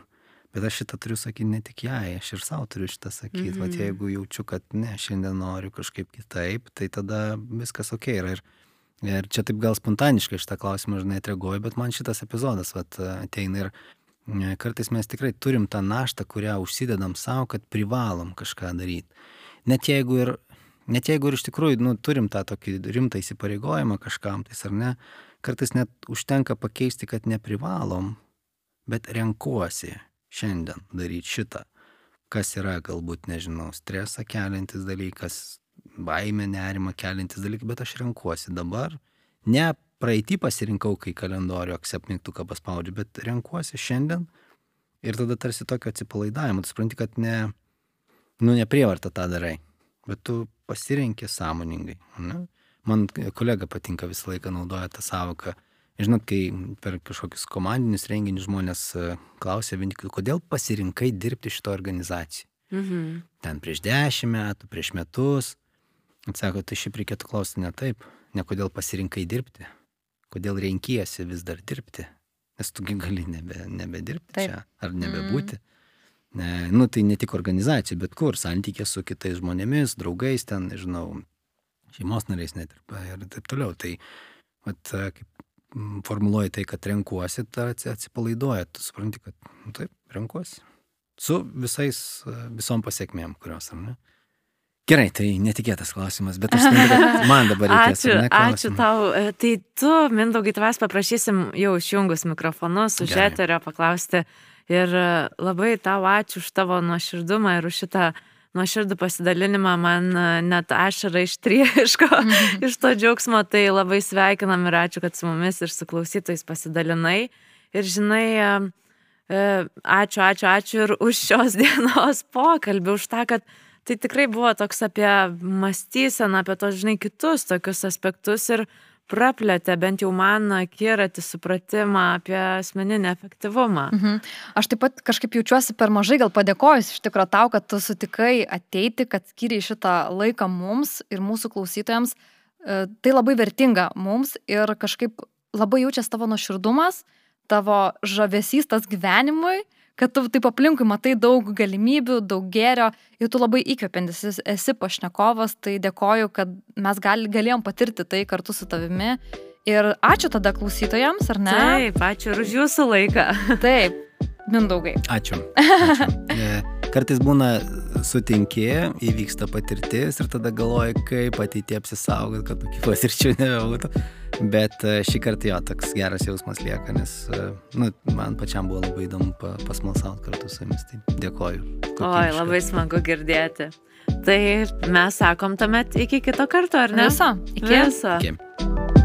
Speaker 3: Bet aš šitą turiu sakyti ne tik jai, aš ir savo turiu šitą sakyti. -hmm. Vat jeigu jaučiu, kad ne, šiandien noriu kažkaip kitaip, tai tada viskas ok yra. Ir, ir čia taip gal spontaniškai šitą klausimą žinai atreaguoju, bet man šitas epizodas vat, ateina ir e, kartais mes tikrai turim tą naštą, kurią užsidedam savo, kad privalom kažką daryti. Net jeigu ir, net jeigu ir iš tikrųjų nu, turim tą tokį rimtą įsipareigojimą kažkam, tai ar ne, kartais net užtenka pakeisti, kad neprivalom, bet renkuosi šiandien daryti šitą, kas yra galbūt, nežinau, stresą keliantis dalykas, baimę, nerimą keliantis dalykas, bet aš renkuosi dabar. Ne praeitį pasirinkau, kai kalendorių accept mygtuką paspaudžiu, bet renkuosi šiandien ir tada tarsi tokio atsipalaidavimo. Tu supranti, kad ne, nu, neprievarta tą darai, bet tu pasirenki sąmoningai. Ne? Man kolega patinka visą laiką naudoja tą savoką Žinot, kai per kažkokius komandinius renginius žmonės e, klausia vieni, kodėl pasirinkai dirbti šito organizacijai. Mhm. Ten prieš dešimt metų, prieš metus. Atsako, tai šiaip reikėtų klausti ne taip, ne kodėl pasirinkai dirbti, kodėl renkiesi vis dar dirbti, nes tugi gali nebe, nebedirbti taip. čia ar nebebūti. Mhm. Ne, nu, tai ne tik organizacijų, bet kur, santykė su kitais žmonėmis, draugais, ten, nežinau, šeimos nariais net ir, ir taip toliau. Tai, vat, kaip formuluoji tai, kad renkuosi, ta atsipalaiduoja, tu supranti, kad nu, taip, renkuosi. Su visais, visom pasiekmėm, kurios, ar ne? Gerai, tai netikėtas klausimas, bet aš noriu, kad man dabar reikės.
Speaker 1: Ačiū, ne, ačiū tau. E, tai tu, Mindaugai, tavęs paprašysim jau išjungus mikrofonus, už eterio paklausti. Ir e, labai tau ačiū už tavo nuoširdumą ir už šitą nuoširdų pasidalinimą, man e, net ašara ištrieško mhm. iš to džiaugsmo, tai labai sveikinam ir ačiū, kad su mumis ir su klausytojais pasidalinai. Ir žinai, e, e, ačiū, ačiū, ačiū ir už šios dienos pokalbį, už tą, kad tai tikrai buvo toks apie mąstyseną, apie tos, žinai, kitus tokius aspektus ir praplėtė bent jau man akiratį supratimą apie asmeninį efektyvumą. Mhm.
Speaker 2: Aš taip pat kažkaip jaučiuosi per mažai gal padėkojus iš tikrųjų tau, kad tu sutikai ateiti, kad skiriai šitą laiką mums ir mūsų klausytojams. E, tai labai vertinga mums ir kažkaip labai jaučiasi tavo nuoširdumas, tavo žavesys tas gyvenimui kad tu taip aplinkui matai daug galimybių, daug gėrio ir tu labai įkvepiantis esi pašnekovas, tai dėkoju, kad mes gal, galėjom patirti tai kartu su tavimi. Ir ačiū tada klausytojams, ar ne?
Speaker 1: Taip, ačiū ir už jūsų laiką.
Speaker 2: Taip, mindaugai.
Speaker 3: Ačiū. ačiū. E, kartais būna sutinki, įvyksta patirtis ir tada galvoji, kaip ateitie apsisaugot, kad tokių patirčių nebebūtų. Bet e, šį kartą jo toks geras jausmas lieka, nes e, nu, man pačiam buvo labai įdomu pasmalsauti kartu su jumis. Tai dėkoju.
Speaker 1: Oi, labai smagu girdėti. Tai mes sakom tuomet iki kito karto, ar ne?
Speaker 2: Viso.
Speaker 1: Iki. Viso.
Speaker 3: Iki.